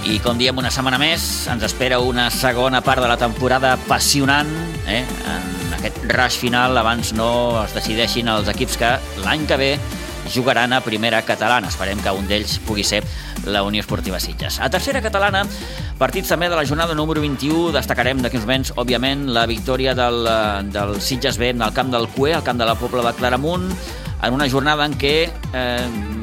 A: I com diem, una setmana més, ens espera una segona part de la temporada apassionant, eh? en aquest rush final, abans no es decideixin els equips que l'any que ve jugaran a primera catalana. Esperem que un d'ells pugui ser la Unió Esportiva Sitges. A tercera catalana, partits també de la jornada número 21, destacarem d'aquí uns moments, òbviament, la victòria del, del Sitges B al camp del Cué, al camp de la Pobla de Claramunt, en una jornada en què eh,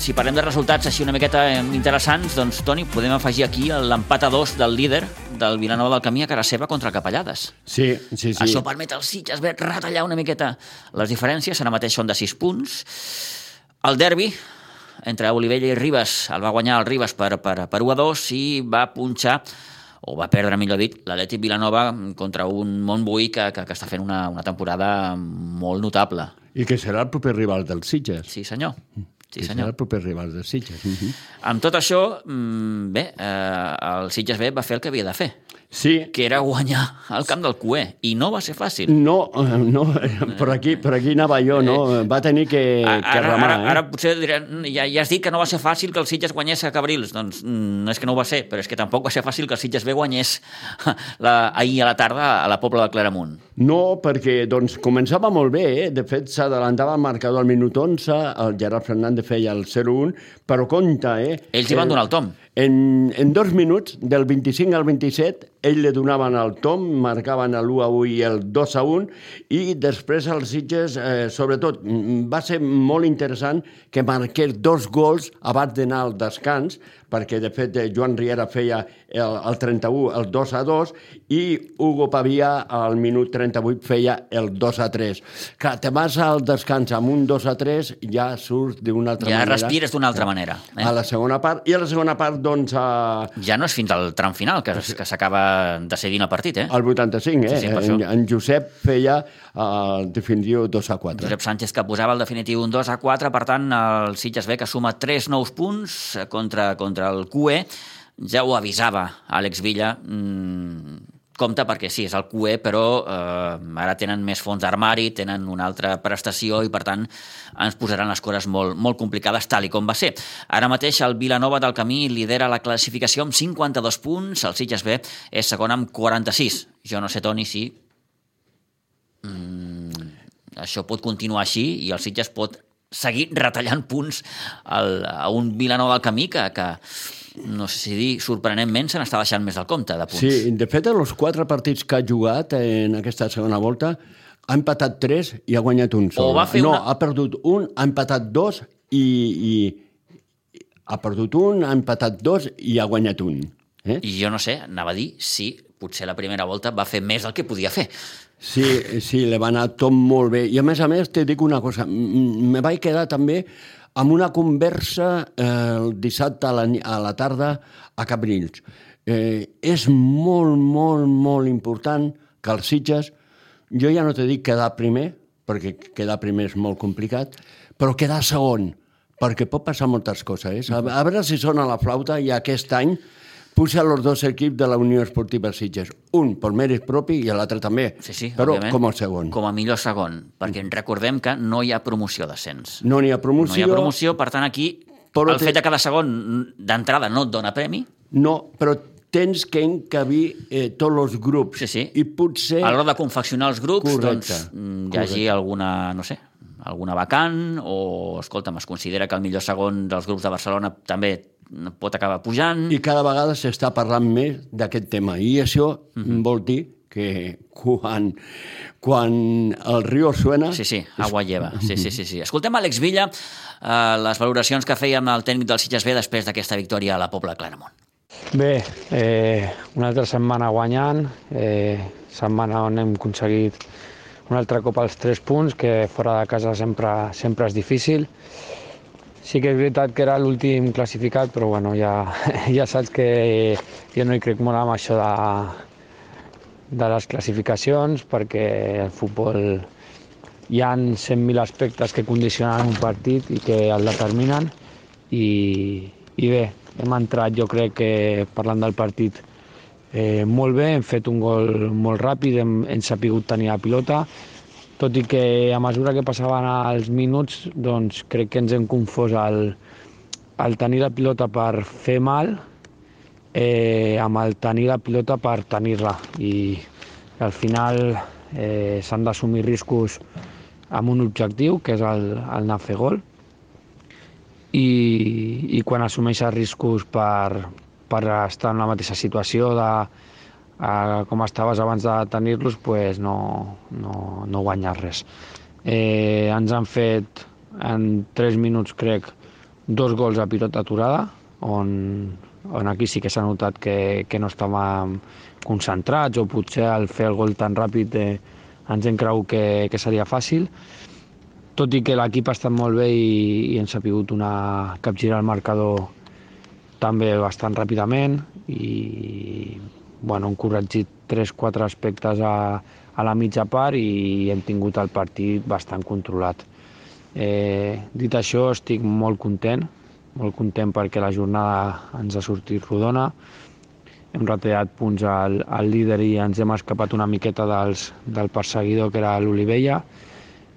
A: si parlem de resultats així una miqueta eh, interessants, doncs, Toni, podem afegir aquí l'empat a dos del líder del Vilanova del Camí a cara seva contra Capellades.
D: Sí, sí, sí.
A: Això permet als Sitges retallar una miqueta les diferències, ara mateix són de 6 punts. El derbi entre Olivella i Ribes el va guanyar el Ribes per, per, per 1 a 2 i va punxar o va perdre, millor dit, l'Atlètic Vilanova contra un Montbui que, que, que està fent una, una temporada molt notable.
D: I que serà el proper rival dels Sitges.
A: Sí, senyor. Sí,
D: que
A: senyor.
D: serà el proper rival dels Sitges. Uh -huh.
A: Amb tot això, mm, bé, eh, el Sitges B va fer el que havia de fer,
D: Sí,
A: que era guanyar al camp del Cué, i no va ser fàcil.
D: no, eh, no, per aquí, per aquí anava jo, no? Va tenir que, que
A: ara,
D: remar,
A: ara,
D: eh?
A: ara potser diran, ja, ja has dit que no va ser fàcil que el Sitges guanyés a Cabrils. Doncs mm, no és que no ho va ser, però és que tampoc va ser fàcil que el Sitges B guanyés la, ahir a la tarda a la Pobla de Claramunt.
D: No, perquè doncs, començava molt bé, eh? de fet s'adelantava el marcador al minut 11, el Gerard Fernández feia el 0-1, però compte, eh?
A: Ells hi van donar el tom.
D: En, en dos minuts, del 25 al 27, ell li donaven el tom, marcaven l'1 a 1 i el 2 a 1, i després els Sitges, eh, sobretot, mm, va ser molt interessant que marqués dos gols abans d'anar al descans, perquè de fet eh, Joan Riera feia el, el 31, el 2 a 2, i Hugo Pavia al minut 38 feia el 2 a 3. Clar, te vas al descans amb un 2 a 3, ja surts d'una altra
A: Ja
D: manera.
A: respires d'una altra manera. Eh?
D: A la segona part, i a la segona part, doncs, a,
A: Ja no és fins al tram final que, que s'acaba decidint el partit, eh?
D: al 85, eh?
A: Sí, sí,
D: en, en Josep feia eh, el definitiu 2 a 4.
A: Josep Sánchez que posava el definitiu un 2 a 4, per tant, el Sitges B que suma 3 nous punts contra, contra el QE. Ja ho avisava Àlex Villa, mm, compte perquè sí, és el QE, però eh, ara tenen més fons d'armari, tenen una altra prestació i, per tant, ens posaran les coses molt, molt complicades, tal i com va ser. Ara mateix el Vilanova del Camí lidera la classificació amb 52 punts, el Sitges B és segon amb 46. Jo no sé, Toni, si això pot continuar així i el Sitges pot seguir retallant punts al, a un Vilanova del camí que, que no sé si dir, sorprenentment se n'està deixant més del compte de punts.
D: Sí, de fet, en els quatre partits que ha jugat en aquesta segona volta, ha empatat tres i ha guanyat un sol. No,
A: una-
D: ha perdut un, ha empatat dos i, i ha perdut un, ha empatat dos i ha guanyat un. Eh?
A: I jo no sé, anava a dir si potser la primera volta va fer més del que podia fer.
D: Sí, sí, le va anar tot molt bé. I a més a més, te dic una cosa, me vaig quedar també amb una conversa eh, el dissabte a la, a la tarda a Cabrils. Eh, és molt, molt, molt important que els Sitges, jo ja no te dic quedar primer, perquè quedar primer és molt complicat, però quedar segon, perquè pot passar moltes coses. Eh? A veure si sona la flauta i aquest any puja els dos equips de la Unió Esportiva Sitges. Un per mèrit propi i l'altre també,
A: Sí, sí,
D: però
A: òbviament.
D: com a segon.
A: Com a millor segon, perquè recordem que no hi ha promoció d'ascens.
D: No n'hi ha
A: No
D: promoció,
A: hi ha promoció, per tant, aquí
D: Però
A: el fet de cada segon d'entrada no et dona premi,
D: no, però tens que encabir eh, tots els grups.
A: Sí, sí.
D: I potser...
A: a l'hora de confeccionar els grups,
D: Correcte,
A: doncs mm, hi hagi
D: correcte.
A: alguna, no sé, alguna vacant, o, escolta'm, es considera que el millor segon dels grups de Barcelona també pot acabar pujant.
D: I cada vegada s'està parlant més d'aquest tema. I això
A: Mhm.
D: vol dir que quan, quan el riu suena...
A: Sí, sí, agua lleva. Sí, sí, sí, sí. Escoltem Àlex Villa, eh, les valoracions que feia amb el tècnic del Sitges B després d'aquesta victòria a la Pobla Claramunt.
G: Bé, eh, una altra setmana guanyant, eh, setmana on hem aconseguit un altre cop els tres punts, que fora de casa sempre, sempre és difícil. Sí que és veritat que era l'últim classificat, però bueno, ja, ja saps que jo no hi crec molt amb això de, de les classificacions, perquè el futbol hi ha 100.000 aspectes que condicionen un partit i que el determinen. I, i bé, hem entrat jo crec que parlant del partit eh, molt bé, hem fet un gol molt ràpid, hem, hem sapigut tenir la pilota, tot i que a mesura que passaven els minuts doncs crec que ens hem confós el, el tenir la pilota per fer mal eh, amb el tenir la pilota per tenir-la. I al final eh, s'han d'assumir riscos amb un objectiu, que és el, el anar a fer gol, i, i quan assumeixes riscos per, per estar en la mateixa situació de a, com estaves abans de tenir-los, pues no, no, no guanyes res. Eh, ens han fet en 3 minuts, crec, dos gols a pilota aturada, on, on aquí sí que s'ha notat que, que no estàvem concentrats o potser al fer el gol tan ràpid eh, ens hem cregut que, que seria fàcil tot i que l'equip ha estat molt bé i, i ens ha pogut una capgirar el marcador també bastant ràpidament i bueno, hem corregit 3-4 aspectes a, a la mitja part i hem tingut el partit bastant controlat. Eh, dit això, estic molt content, molt content perquè la jornada ens ha sortit rodona, hem retallat punts al, al líder i ens hem escapat una miqueta dels, del perseguidor que era l'Olivella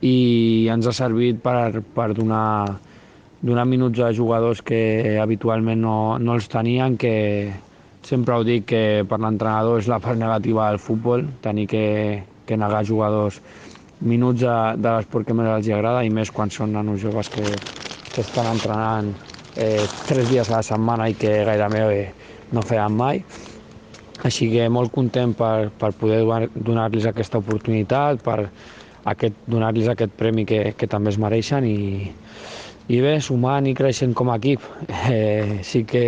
G: i ens ha servit per, per donar, donar minuts a jugadors que habitualment no, no els tenien, que sempre ho dic que per l'entrenador és la part negativa del futbol, tenir que, que negar jugadors minuts de, de l'esport que més els agrada i més quan són nanos joves que, que estan entrenant eh, tres dies a la setmana i que gairebé eh, no feien mai. Així que molt content per, per poder donar-los aquesta oportunitat, per, aquest, donar-los aquest premi que, que també es mereixen i, i bé, sumant i creixent com a equip. Eh, sí que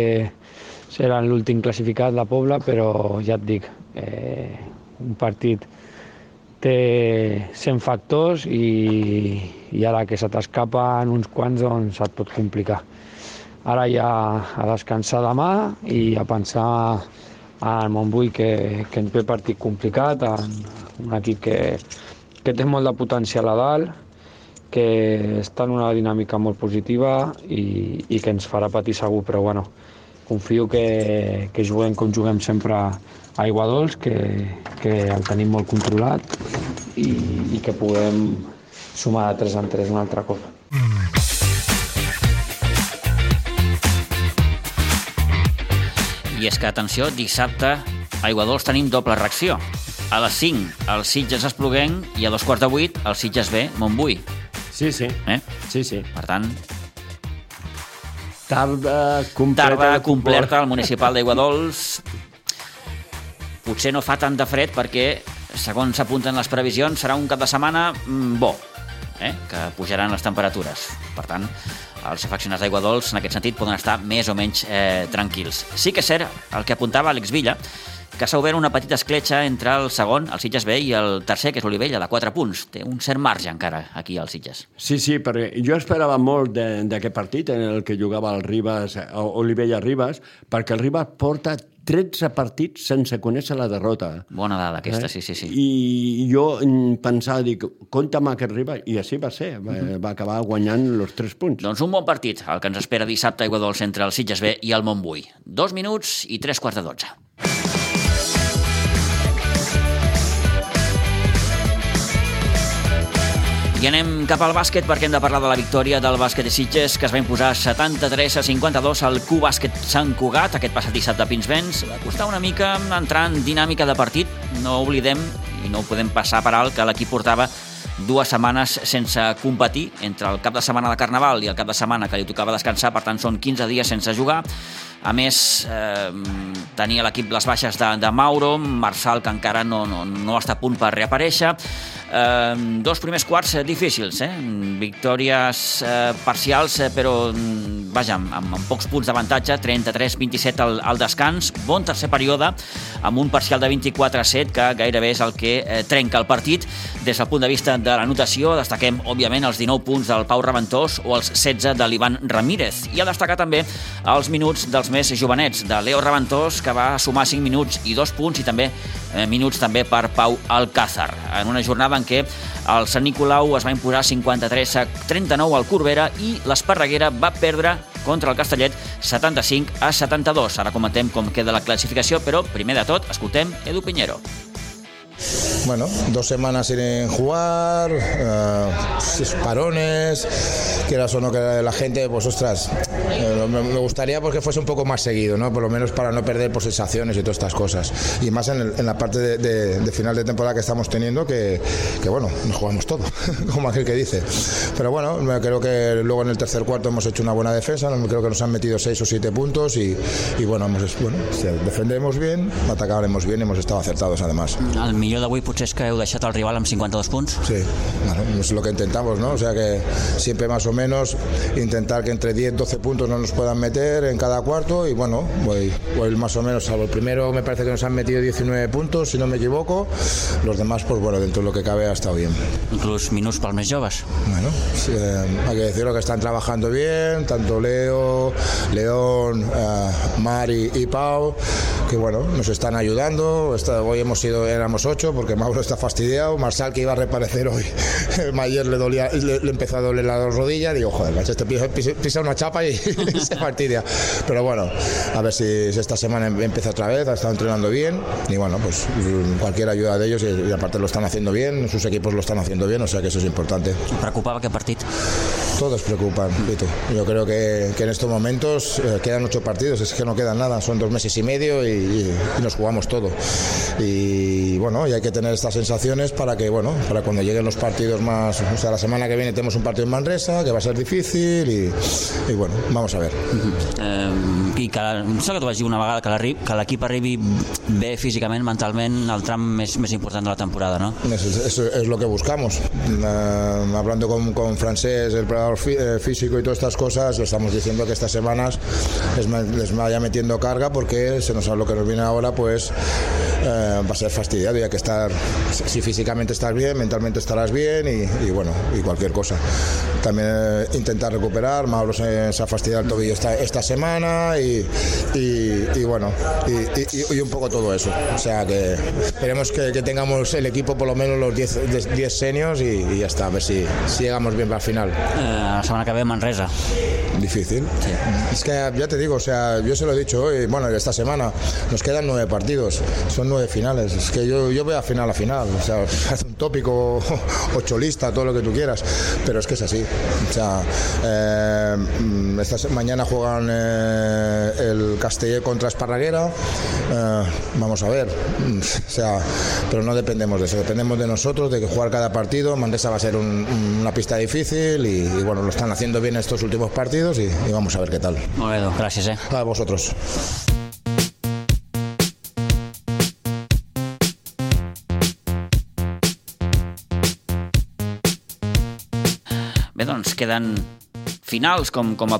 G: seran l'últim classificat, la Pobla, però ja et dic, eh, un partit té 100 factors i, i ara que se t'escapen uns quants doncs et pot complicar. Ara ja a descansar demà i a pensar en Montbui que, que ens ve partit complicat, en un equip que, que té molt de potencial a dalt, que està en una dinàmica molt positiva i, i que ens farà patir segur, però bueno, confio que, que juguem com juguem sempre a Aigua Dols, que, que el tenim molt controlat i, i que puguem sumar de 3 en 3 un altre cop.
A: I és que, atenció, dissabte a Aigua Dols tenim doble reacció a les 5 el Sitges Espluguenc i a dos quarts de 8 el Sitges B Montbui.
D: Sí, sí.
A: Eh?
D: Sí, sí.
A: Per tant,
D: Tarda completa.
A: tarda completa al municipal d'Aiguadols. Potser no fa tant de fred perquè, segons s'apunten les previsions, serà un cap de setmana mm, bo, eh? que pujaran les temperatures. Per tant, els afeccionats d'Aiguadols, en aquest sentit, poden estar més o menys eh, tranquils. Sí que és cert el que apuntava Àlex Villa, que s'ha obert una petita escletxa entre el segon, el Sitges B, i el tercer, que és l'Olivella, de 4 punts. Té un cert marge encara aquí al Sitges.
D: Sí, sí, perquè jo esperava molt de- d'aquest partit en el que jugava el Ribas, eh, Olivella Ribas, perquè el Ribas porta 13 partits sense conèixer la derrota.
A: Bona dada aquesta, sí, sí, sí.
D: I jo mm, pensava, dic, compta amb aquest Ribas, i així va ser, va, va acabar guanyant els 3 punts.
A: Doncs un bon partit, el que ens espera dissabte a Aiguadols entre el Sitges B i el Montbui. Dos minuts i tres quarts de dotze. Anem cap al bàsquet perquè hem de parlar de la victòria del bàsquet de Sitges que es va imposar 73 a 52 al Q Bàsquet Sant Cugat aquest passat dissabte a Pinsbens. Va costar una mica entrar en dinàmica de partit. No oblidem, i no ho podem passar per alt, que l'equip portava dues setmanes sense competir entre el cap de setmana de Carnaval i el cap de setmana que li tocava descansar, per tant són 15 dies sense jugar. A més, eh, tenia l'equip les baixes de, de Mauro, Marçal, que encara no, no, no està a punt per reaparèixer. Eh, dos primers quarts eh, difícils, eh? victòries eh, parcials, eh, però mm, vaja, amb, amb, amb pocs punts d'avantatge, 33-27 al, al descans, bon tercer període, amb un parcial de 24-7, que gairebé és el que eh, trenca el partit. Des del punt de vista de la notació, destaquem, òbviament, els 19 punts del Pau Reventós o els 16 de l'Ivan Ramírez. I a destacar també els minuts dels més jovenets, de Leo Reventós, que va sumar 5 minuts i 2 punts, i també eh, minuts també per Pau Alcázar. En una jornada en què el Sant Nicolau es va imposar 53 a 39 al Corbera i l'Esparreguera va perdre contra el Castellet 75 a 72. Ara comentem com queda la classificació, però primer de tot escoltem Edu Piñero.
H: Bueno, dos semanas sin jugar, eh, parones, quieras o no que la gente, pues ostras, eh, me, gustaría pues, que fuese un poco más seguido, ¿no? Por lo menos para no perder por sensaciones y todas estas cosas. Y más en, el- en la parte de, de- de final de temporada que estamos teniendo, que, que, bueno, nos jugamos todo, como aquel que dice. Pero bueno, creo que luego en el tercer cuarto hemos hecho una buena defensa, creo que nos han metido seis o siete puntos y, y bueno, hemos, bueno, defenderemos bien, atacaremos bien, hemos estado acertados además.
A: El millor d'avui potser és que heu deixat el rival amb 52 punts.
H: Sí, bueno, es lo que intentamos, ¿no? O sea que siempre más o menos intentar que entre 10 12 puntos no nos puedan meter en cada cuarto y bueno, voy, voy más o menos, salvo el primero me parece que nos han metido 19 puntos, si no me equivoco, los demás pues bueno, dentro de lo que cabe ha estado bien.
A: Inclús minuts pels més joves.
H: Bueno, sí, eh, hay que decirlo que están trabajando bien, tanto Leo, León, eh, Mari y Pau, que bueno, nos están ayudando. Esta- hoy hemos sido, éramos ocho porque Mauro está fastidiado. Marsal que iba a reaparecer hoy, ayer le, dolía, le, le empezó a doler la rodilla. Digo, joder, macho, este pisa, pisa- pisa una chapa y, se fastidia. Pero bueno, a ver si, si esta semana em- empieza otra vez. Ha estado entrenando bien y bueno, pues mm, cualquier ayuda de ellos y, y aparte lo están haciendo bien, sus equipos lo están haciendo bien, o sea que eso es importante.
A: Preocupava aquest partit?
H: Todos preocupan, Vito. Yo creo que, que en estos momentos eh, quedan ocho partidos, es que no quedan nada, son dos meses y medio y nos jugamos todo. Y bueno, y hay que tener estas sensaciones para que, bueno, para cuando lleguen los partidos más, o sea, la semana que viene tenemos un partido en Manresa, que va a ser difícil y, y bueno, vamos a ver.
A: I que, em sembla que t'ho vaig dir una vegada, que l'equip arribi bé físicament, mentalment, el tram més, més important de la temporada, no?
H: Es- eso es lo que buscamos. Eh, hablando con, con Francés, el preparador fí- eh, físico y todas estas cosas, le estamos diciendo que estas semanas les, les vaya metiendo carga porque se nos lo que nos viene ahora, pues eh, va a ser fastidiado y hay que estar, si físicamente estás bien, mentalmente estarás bien y, y bueno, y cualquier cosa. También eh, intentar recuperar, Mauro se, se ha fastidiado el tobillo esta, esta semana y, y- y bueno, y, un poco todo eso. O sea que esperemos que, que tengamos el equipo por lo menos los 10 10 seniors y, ya está, a ver si, si llegamos bien para el final.
A: Eh, la setmana que ve Manresa.
H: Difícil. Es que ya te digo, o sea, yo se lo he dicho hoy, bueno, esta semana nos quedan nueve partidos, son nueve finales. Es que yo, yo voy a final a final, o sea, haz un tópico, ocho lista, todo lo que tú quieras, pero es que es así. O sea, eh, mm, esta mañana juegan eh, el Castellé contra Esparraguera, eh, vamos a ver, mm, o sea, pero no dependemos de eso, dependemos de nosotros, de que jugar cada partido. Mandesa va a ser un- un- una pista difícil y, y bueno, lo están haciendo bien estos últimos partidos y, y vamos a ver qué tal.
A: Gràcies, eh?
H: A vosotros.
A: Bé, doncs queden finals, com, com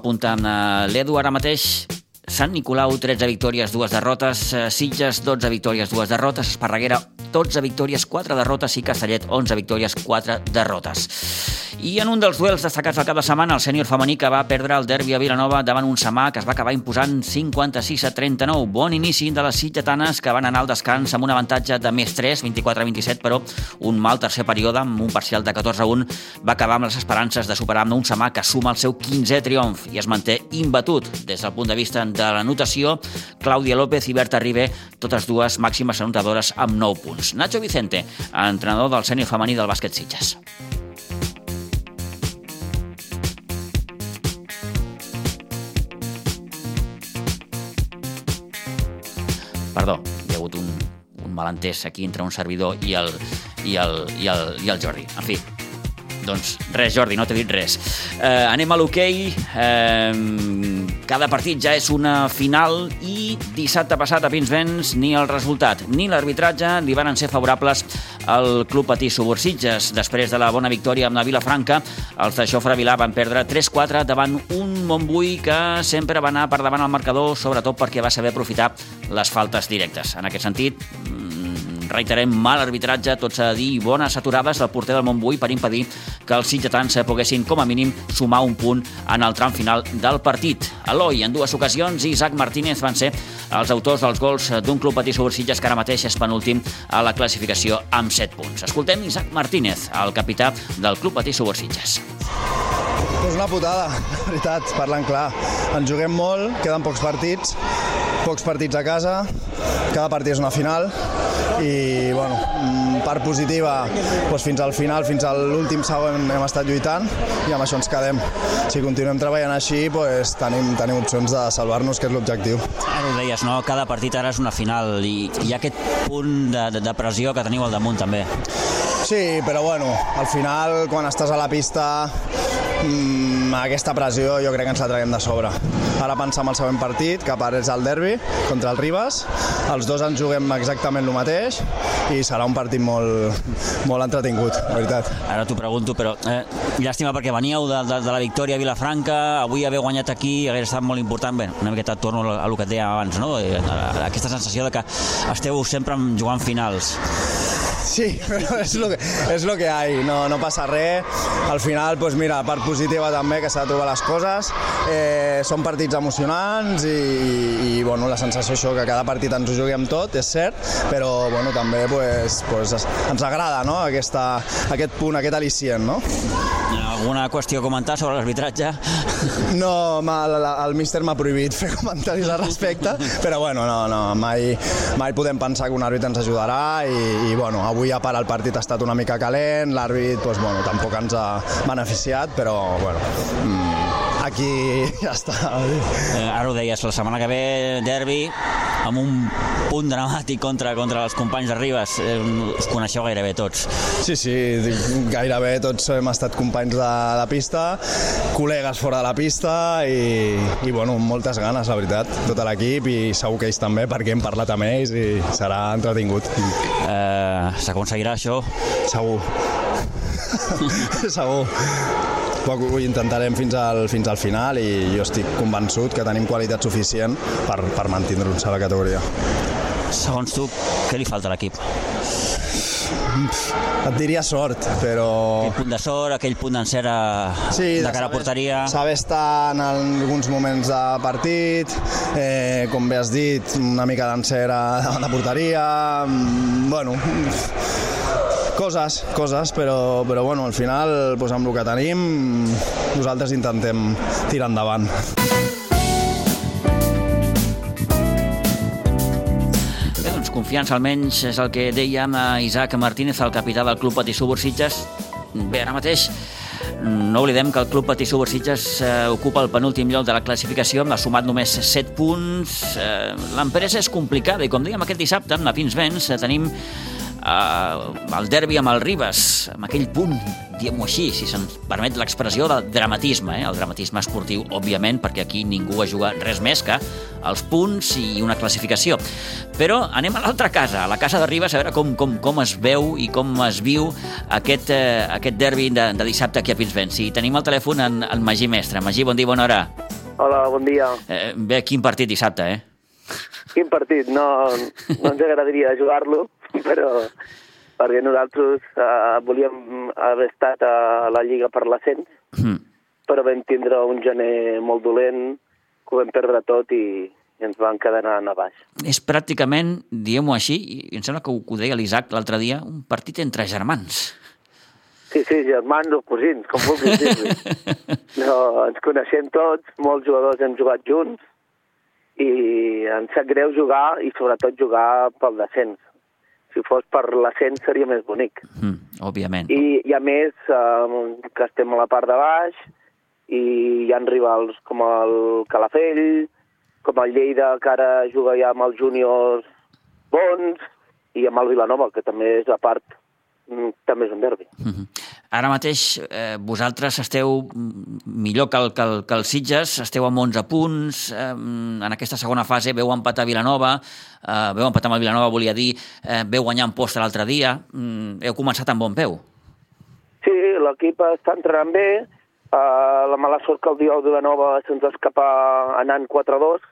A: eh, l'Edu ara mateix. Sant Nicolau, 13 victòries, dues derrotes. Eh, Sitges, 12 victòries, dues derrotes. Esparreguera, 12 victòries, 4 derrotes. I Castellet, 11 victòries, 4 derrotes. I en un dels duels destacats del cap de setmana, el sènior femení que va perdre el derbi a Vilanova davant un Samà que es va acabar imposant 56 a 39. Bon inici de les sitgetanes que van anar al descans amb un avantatge de més 3, 24 a 27, però un mal tercer període amb un parcial de 14 a 1 va acabar amb les esperances de superar un Samà que suma el seu 15è triomf i es manté imbatut des del punt de vista de la notació. Clàudia López i Berta Ribé, totes dues màximes anotadores amb 9 punts. Nacho Vicente, entrenador del sènior femení del bàsquet Sitges. Perdó, hi ha hagut un, un malentès aquí entre un servidor i el, i el, i el, i el Jordi. En fi, doncs res, Jordi, no t'he dit res. Eh, anem a l'hoquei. Eh, cada partit ja és una final i dissabte passat a Pinsbens ni el resultat ni l'arbitratge li van ser favorables al Club Patí Subursitges. Després de la bona victòria amb la Vilafranca, els de Jofre Vilà van perdre 3-4 davant un Montbui que sempre va anar per davant al marcador, sobretot perquè va saber aprofitar les faltes directes. En aquest sentit, reiterem mal arbitratge, tot s'ha de dir, i bones aturades del porter del Montbui per impedir que els sitgetans poguessin, com a mínim, sumar un punt en el tram final del partit. Eloi, en dues ocasions, i Isaac Martínez van ser els autors dels gols d'un club patí sobre Sitges que ara mateix és penúltim a la classificació amb 7 punts. Escoltem Isaac Martínez, el capità del club patí sobre Sitges.
I: Pues una putada, la veritat, parlant clar. Ens juguem molt, queden pocs partits, pocs partits a casa, cada partit és una final i, bueno, mm, part positiva, doncs fins al final, fins a l'últim segon hem estat lluitant i amb això ens quedem. Si continuem treballant així, doncs tenim, tenim opcions de salvar-nos, que és l'objectiu.
A: Ara ho deies, no? Cada partit ara és una final i hi ha aquest punt de, de, de pressió que teniu al damunt, també.
I: Sí, però bueno, al final, quan estàs a la pista, mmm, aquesta pressió jo crec que ens la traguem de sobre. Ara pensar en el següent partit, que és el derbi contra el Ribas. Els dos ens juguem exactament el mateix i serà un partit molt, molt entretingut, la veritat.
A: Ara t'ho pregunto, però eh, llàstima perquè veníeu de, de, de la victòria a Vilafranca, avui haver guanyat aquí hauria estat molt important. Bé, una miqueta torno a el que et deia abans, no? Eh, Aquesta sensació de que esteu sempre jugant finals.
I: Sí, però és lo que, és lo que hay, no, no passa res. Al final, pues mira, part positiva també, que s'ha de trobar les coses. Eh, són partits emocionants i, i, i bueno, la sensació això que cada partit ens ho juguem tot, és cert, però bueno, també pues, pues, ens agrada no? Aquesta, aquest punt, aquest al·licient. No?
A: Alguna qüestió a comentar sobre l'arbitratge?
I: No, el, el míster m'ha prohibit fer comentaris al respecte, però bueno, no, no, mai, mai podem pensar que un àrbit ens ajudarà i, i bueno, avui a part el partit ha estat una mica calent, l'àrbit doncs, bueno, tampoc ens ha beneficiat, però bueno, mm, aquí ja està.
A: Eh, ara ho deies, la setmana que ve derbi amb un punt dramàtic contra, contra els companys de Ribes. Eh, us coneixeu gairebé tots.
I: Sí, sí, gairebé tots hem estat companys de, de pista, col·legues fora de la pista i, i bueno, moltes ganes, la veritat, tot l'equip i segur que ells també perquè hem parlat amb ells i serà entretingut.
A: Eh, S'aconseguirà això?
I: Segur. Segur. Ho intentarem fins al, fins al final i jo estic convençut que tenim qualitat suficient per, per mantenir-nos a la categoria.
A: Segons tu, què li falta a l'equip?
I: Et diria sort, però...
A: Aquell punt de sort, aquell punt d'encera
I: sí,
A: de cara a porteria...
I: Saber estar en alguns moments de partit, eh, com bé has dit, una mica d'encera davant de porteria... mm, Bueno, coses, coses, però, però bueno, al final, doncs amb el que tenim, nosaltres intentem tirar endavant.
A: Bé, doncs confiança almenys és el que deia a Isaac Martínez, el capità del Club Patí Subursitges. Bé, ara mateix no oblidem que el Club Patí Subursitges eh, ocupa el penúltim lloc de la classificació, ha sumat només 7 punts. Eh, L'empresa és complicada i, com dèiem aquest dissabte, amb la Pinsbens, eh, tenim eh, el derbi amb el Ribes, amb aquell punt, diguem-ho així, si se'ns permet l'expressió del dramatisme, eh? el dramatisme esportiu, òbviament, perquè aquí ningú ha jugat res més que els punts i una classificació. Però anem a l'altra casa, a la casa de Ribes, a veure com, com, com es veu i com es viu aquest, eh, aquest derbi de, de dissabte aquí a Pinsbens. I tenim al telèfon en, en Magí Mestre. Magí, bon dia, bona hora.
J: Hola, bon dia.
A: Eh, bé, quin partit dissabte, eh?
J: Quin partit? No, no ens agradaria jugar-lo, però perquè nosaltres eh, volíem haver estat a la Lliga per l'ascens,
A: Mm.
J: però vam tindre un gener molt dolent, que ho vam perdre tot i, i ens van quedar anant a baix.
A: És pràcticament, diguem-ho així, i em sembla que ho, ho deia l'Isaac l'altre dia, un partit entre germans.
J: Sí, sí, germans o cosins, com vulguis dir-li. No, ens coneixem tots, molts jugadors hem jugat junts i ens sap greu jugar i sobretot jugar pel descens. Si fos per l'ascens seria més bonic.
A: Mm, òbviament.
J: I, i a més, eh, que estem a la part de baix i hi ha rivals com el Calafell, com el Lleida, que ara juga ja amb els júniors bons, i amb el Vilanova, que també és a part, mm, també és un derbi.
A: Mhm. Ara mateix eh, vosaltres esteu mm, millor que el, que, el, que el Sitges, esteu amb 11 punts, eh, en aquesta segona fase veu empatar Vilanova, eh, veu empatar amb el Vilanova, volia dir, eh, veu guanyar en posta l'altre dia, mm, heu començat amb bon peu.
J: Sí, l'equip està entrenant bé, uh, la mala sort que el dia de Vilanova se'ns va escapar anant 4-2,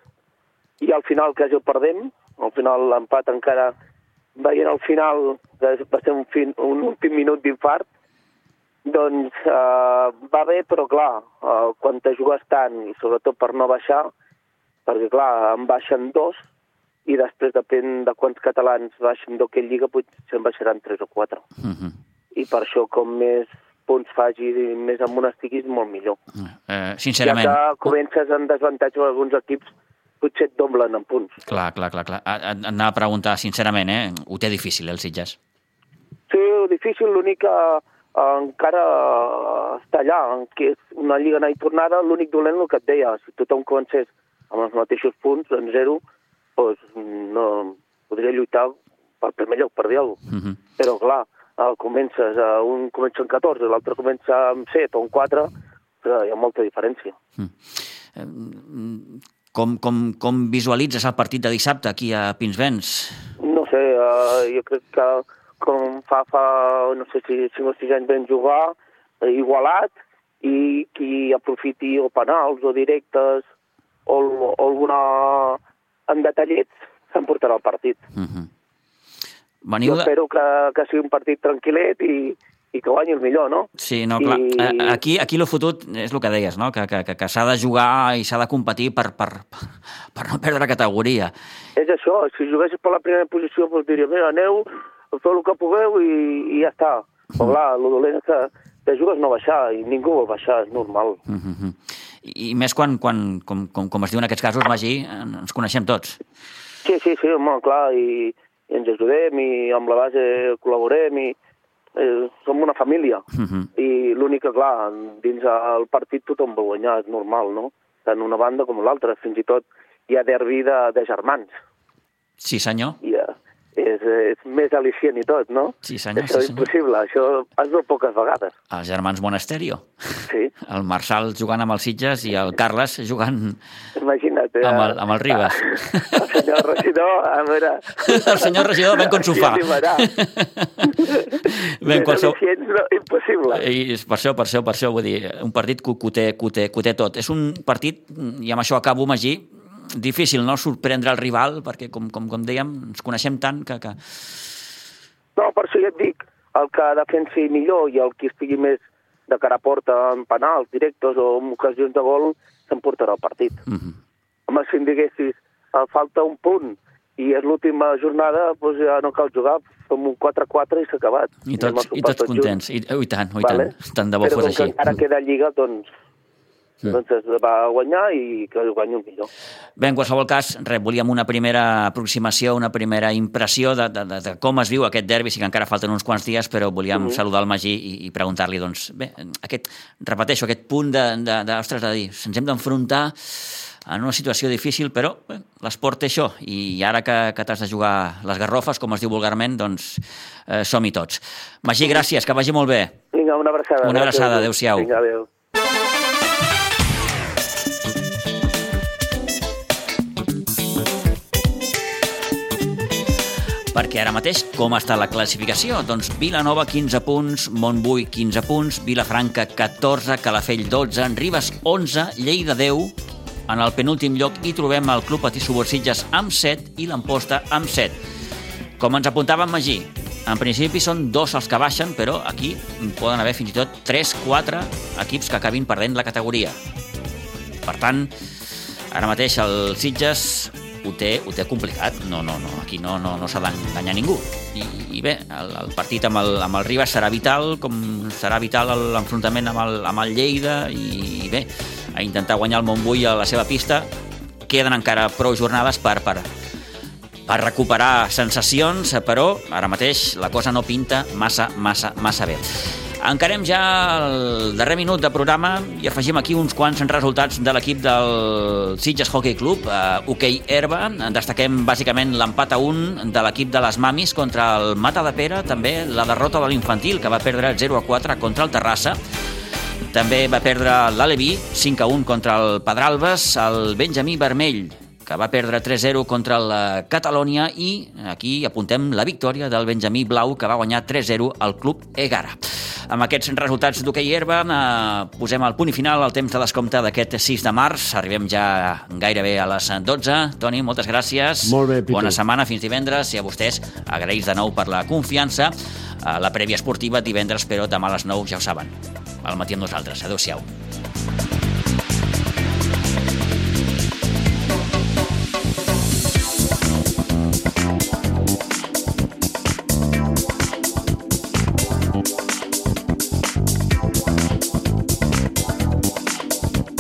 J: i al final quasi el perdem, al final l'empat encara veient al final, que va ser un, fin, un últim minut d'infart, doncs uh, va bé, però clar, uh, quan te jugues tant, i sobretot per no baixar, perquè clar, en baixen dos, i després depèn de quants catalans baixen d'Hockey Lliga, potser en baixaran tres o quatre.
A: Mm -hmm.
J: I per això, com més punts facis i més amunt estiguis, molt millor.
A: eh, sincerament...
J: Ja que comences en desavantatge amb alguns equips, potser et doblen en punts.
A: Clar, clar, clar. clar. Anava a preguntar, sincerament, eh? ho té difícil, eh, el Sitges.
J: Sí, difícil, l'únic que eh, encara està allà, que és una lliga anar i tornada, l'únic dolent el que et deia, si tothom comencés amb els mateixos punts, en zero, doncs no podria lluitar pel primer lloc per dir alguna cosa.
A: Mm -hmm.
J: Però clar, eh, comences, eh, un comença amb 14, l'altre comença amb 7 o amb 4, ostres, hi ha molta diferència.
A: Com, com, com visualitzes el partit de dissabte aquí a Pinsbens?
J: No sé, uh, jo crec que com fa, fa no sé si 5 o 6 anys vam jugar, eh, igualat, i qui aprofiti o penals o directes o, o alguna en detallets s'emportarà el partit.
A: Uh -huh.
J: Veniu jo espero que, que sigui un partit tranquil·let i, i que guanyi el millor, no?
A: Sí, no, clar. I... Aquí, aquí lo fotut és el que deies, no? Que, que, que s'ha de jugar i s'ha de competir per, per, per no perdre categoria.
J: És això, si juguessis per la primera posició, doncs diria, mira, aneu, feu el que pugueu i, i ja està. Però clar, el dolent és que, que jugues no baixar i ningú vol baixar, és normal.
A: Uh -huh. I, més quan, quan com, com, com es diu en aquests casos, Magí, ens coneixem tots.
J: Sí, sí, sí, home, clar, i, i ens ajudem i amb la base col·laborem i eh, som una família. Uh -huh. I l'únic que, clar, dins el partit tothom vol guanyar, és normal, no? Tant una banda com l'altra, fins i tot hi ha derbi de, de germans.
A: Sí, senyor.
J: I, uh, és, és més al·licient i tot, no?
A: Sí, senyor.
J: Això
A: sí,
J: és impossible, això has veu poques vegades.
A: Els germans Monasterio.
J: Sí.
A: El Marçal jugant amb els Sitges i el Carles jugant
J: Imagina't, eh?
A: amb, el, amb el Ribas.
J: El senyor regidor, a veure...
A: El senyor regidor ben com sofà.
J: ben qualsevol... No, impossible.
A: I per això, per això, per això, vull dir, un partit que, que, ho té, que, ho té, que ho té tot. És un partit, i amb això acabo, Magí, difícil no sorprendre el rival, perquè, com, com, com dèiem, ens coneixem tant que, que...
J: No, per això ja et dic, el que defensi millor i el que estigui més de cara a porta en penals directes o en ocasions de gol s'emportarà el partit. Uh -huh. Home, si em diguessis, falta un punt i és l'última jornada, doncs ja no cal jugar, fem un 4-4 i s'ha acabat.
A: I tots, i tots, tots contents, I, oh, i tant, oh, i vale? tant, tant de bo
J: Però
A: fos així.
J: Però ara queda Lliga, doncs Sí. Doncs es va guanyar i que guanyi el millor.
A: Bé, en qualsevol cas, res, volíem una primera aproximació, una primera impressió de, de, de, de com es viu aquest derbi, sí que encara falten uns quants dies, però volíem mm -hmm. saludar el Magí i, i preguntar-li, doncs, bé, aquest, repeteixo, aquest punt de, de, de, ostres, de dir, ens hem d'enfrontar en una situació difícil, però l'esport té això, i ara que, que t'has de jugar les garrofes, com es diu vulgarment, doncs eh, som-hi tots. Magí, gràcies, que vagi molt bé.
J: Vinga, una abraçada.
A: Una abraçada, adeu-siau.
J: Vinga, adeu.
A: Perquè ara mateix com està la classificació? Doncs Vilanova 15 punts, Montbui 15 punts, Vilafranca 14, Calafell 12, Ribes 11, Lleida 10, en el penúltim lloc hi trobem el Club Patí Subursitges amb 7 i l'Amposta amb 7. Com ens apuntava en Magí, en principi són dos els que baixen, però aquí poden haver fins i tot 3-4 equips que acabin perdent la categoria. Per tant, ara mateix el Sitges ho té, ho té complicat. No, no, no, aquí no, no, no s'ha d'enganyar ningú. I, I bé, el, el partit amb el, amb el Ribas serà vital, com serà vital l'enfrontament amb, el, amb el Lleida, i, i bé, a intentar guanyar el Montbui a la seva pista. Queden encara prou jornades per, per, per recuperar sensacions, però ara mateix la cosa no pinta massa, massa, massa bé. Encarem ja el darrer minut de programa i afegim aquí uns quants resultats de l'equip del Sitges Hockey Club, uh, hoquei herba. Destaquem bàsicament l'empat a un de l'equip de les Mamis contra el Mata de Pere, també la derrota de l'infantil, que va perdre 0 a 4 contra el Terrassa. També va perdre l'Alevi, 5 a 1 contra el Pedralbes, el Benjamí Vermell, que va perdre 3-0 contra la Catalònia i aquí apuntem la victòria del Benjamí Blau que va guanyar 3-0 al Club Egara. Amb aquests resultats d'hoquei herba eh, posem el punt i final al temps de descompte d'aquest 6 de març. Arribem ja gairebé a les 12. Toni, moltes gràcies.
D: Molt bé, Pitu.
A: Bona setmana, fins divendres. I a vostès agraïts de nou per la confiança. A la prèvia esportiva divendres, però demà a les 9 ja ho saben. Al matí amb nosaltres. Adéu-siau.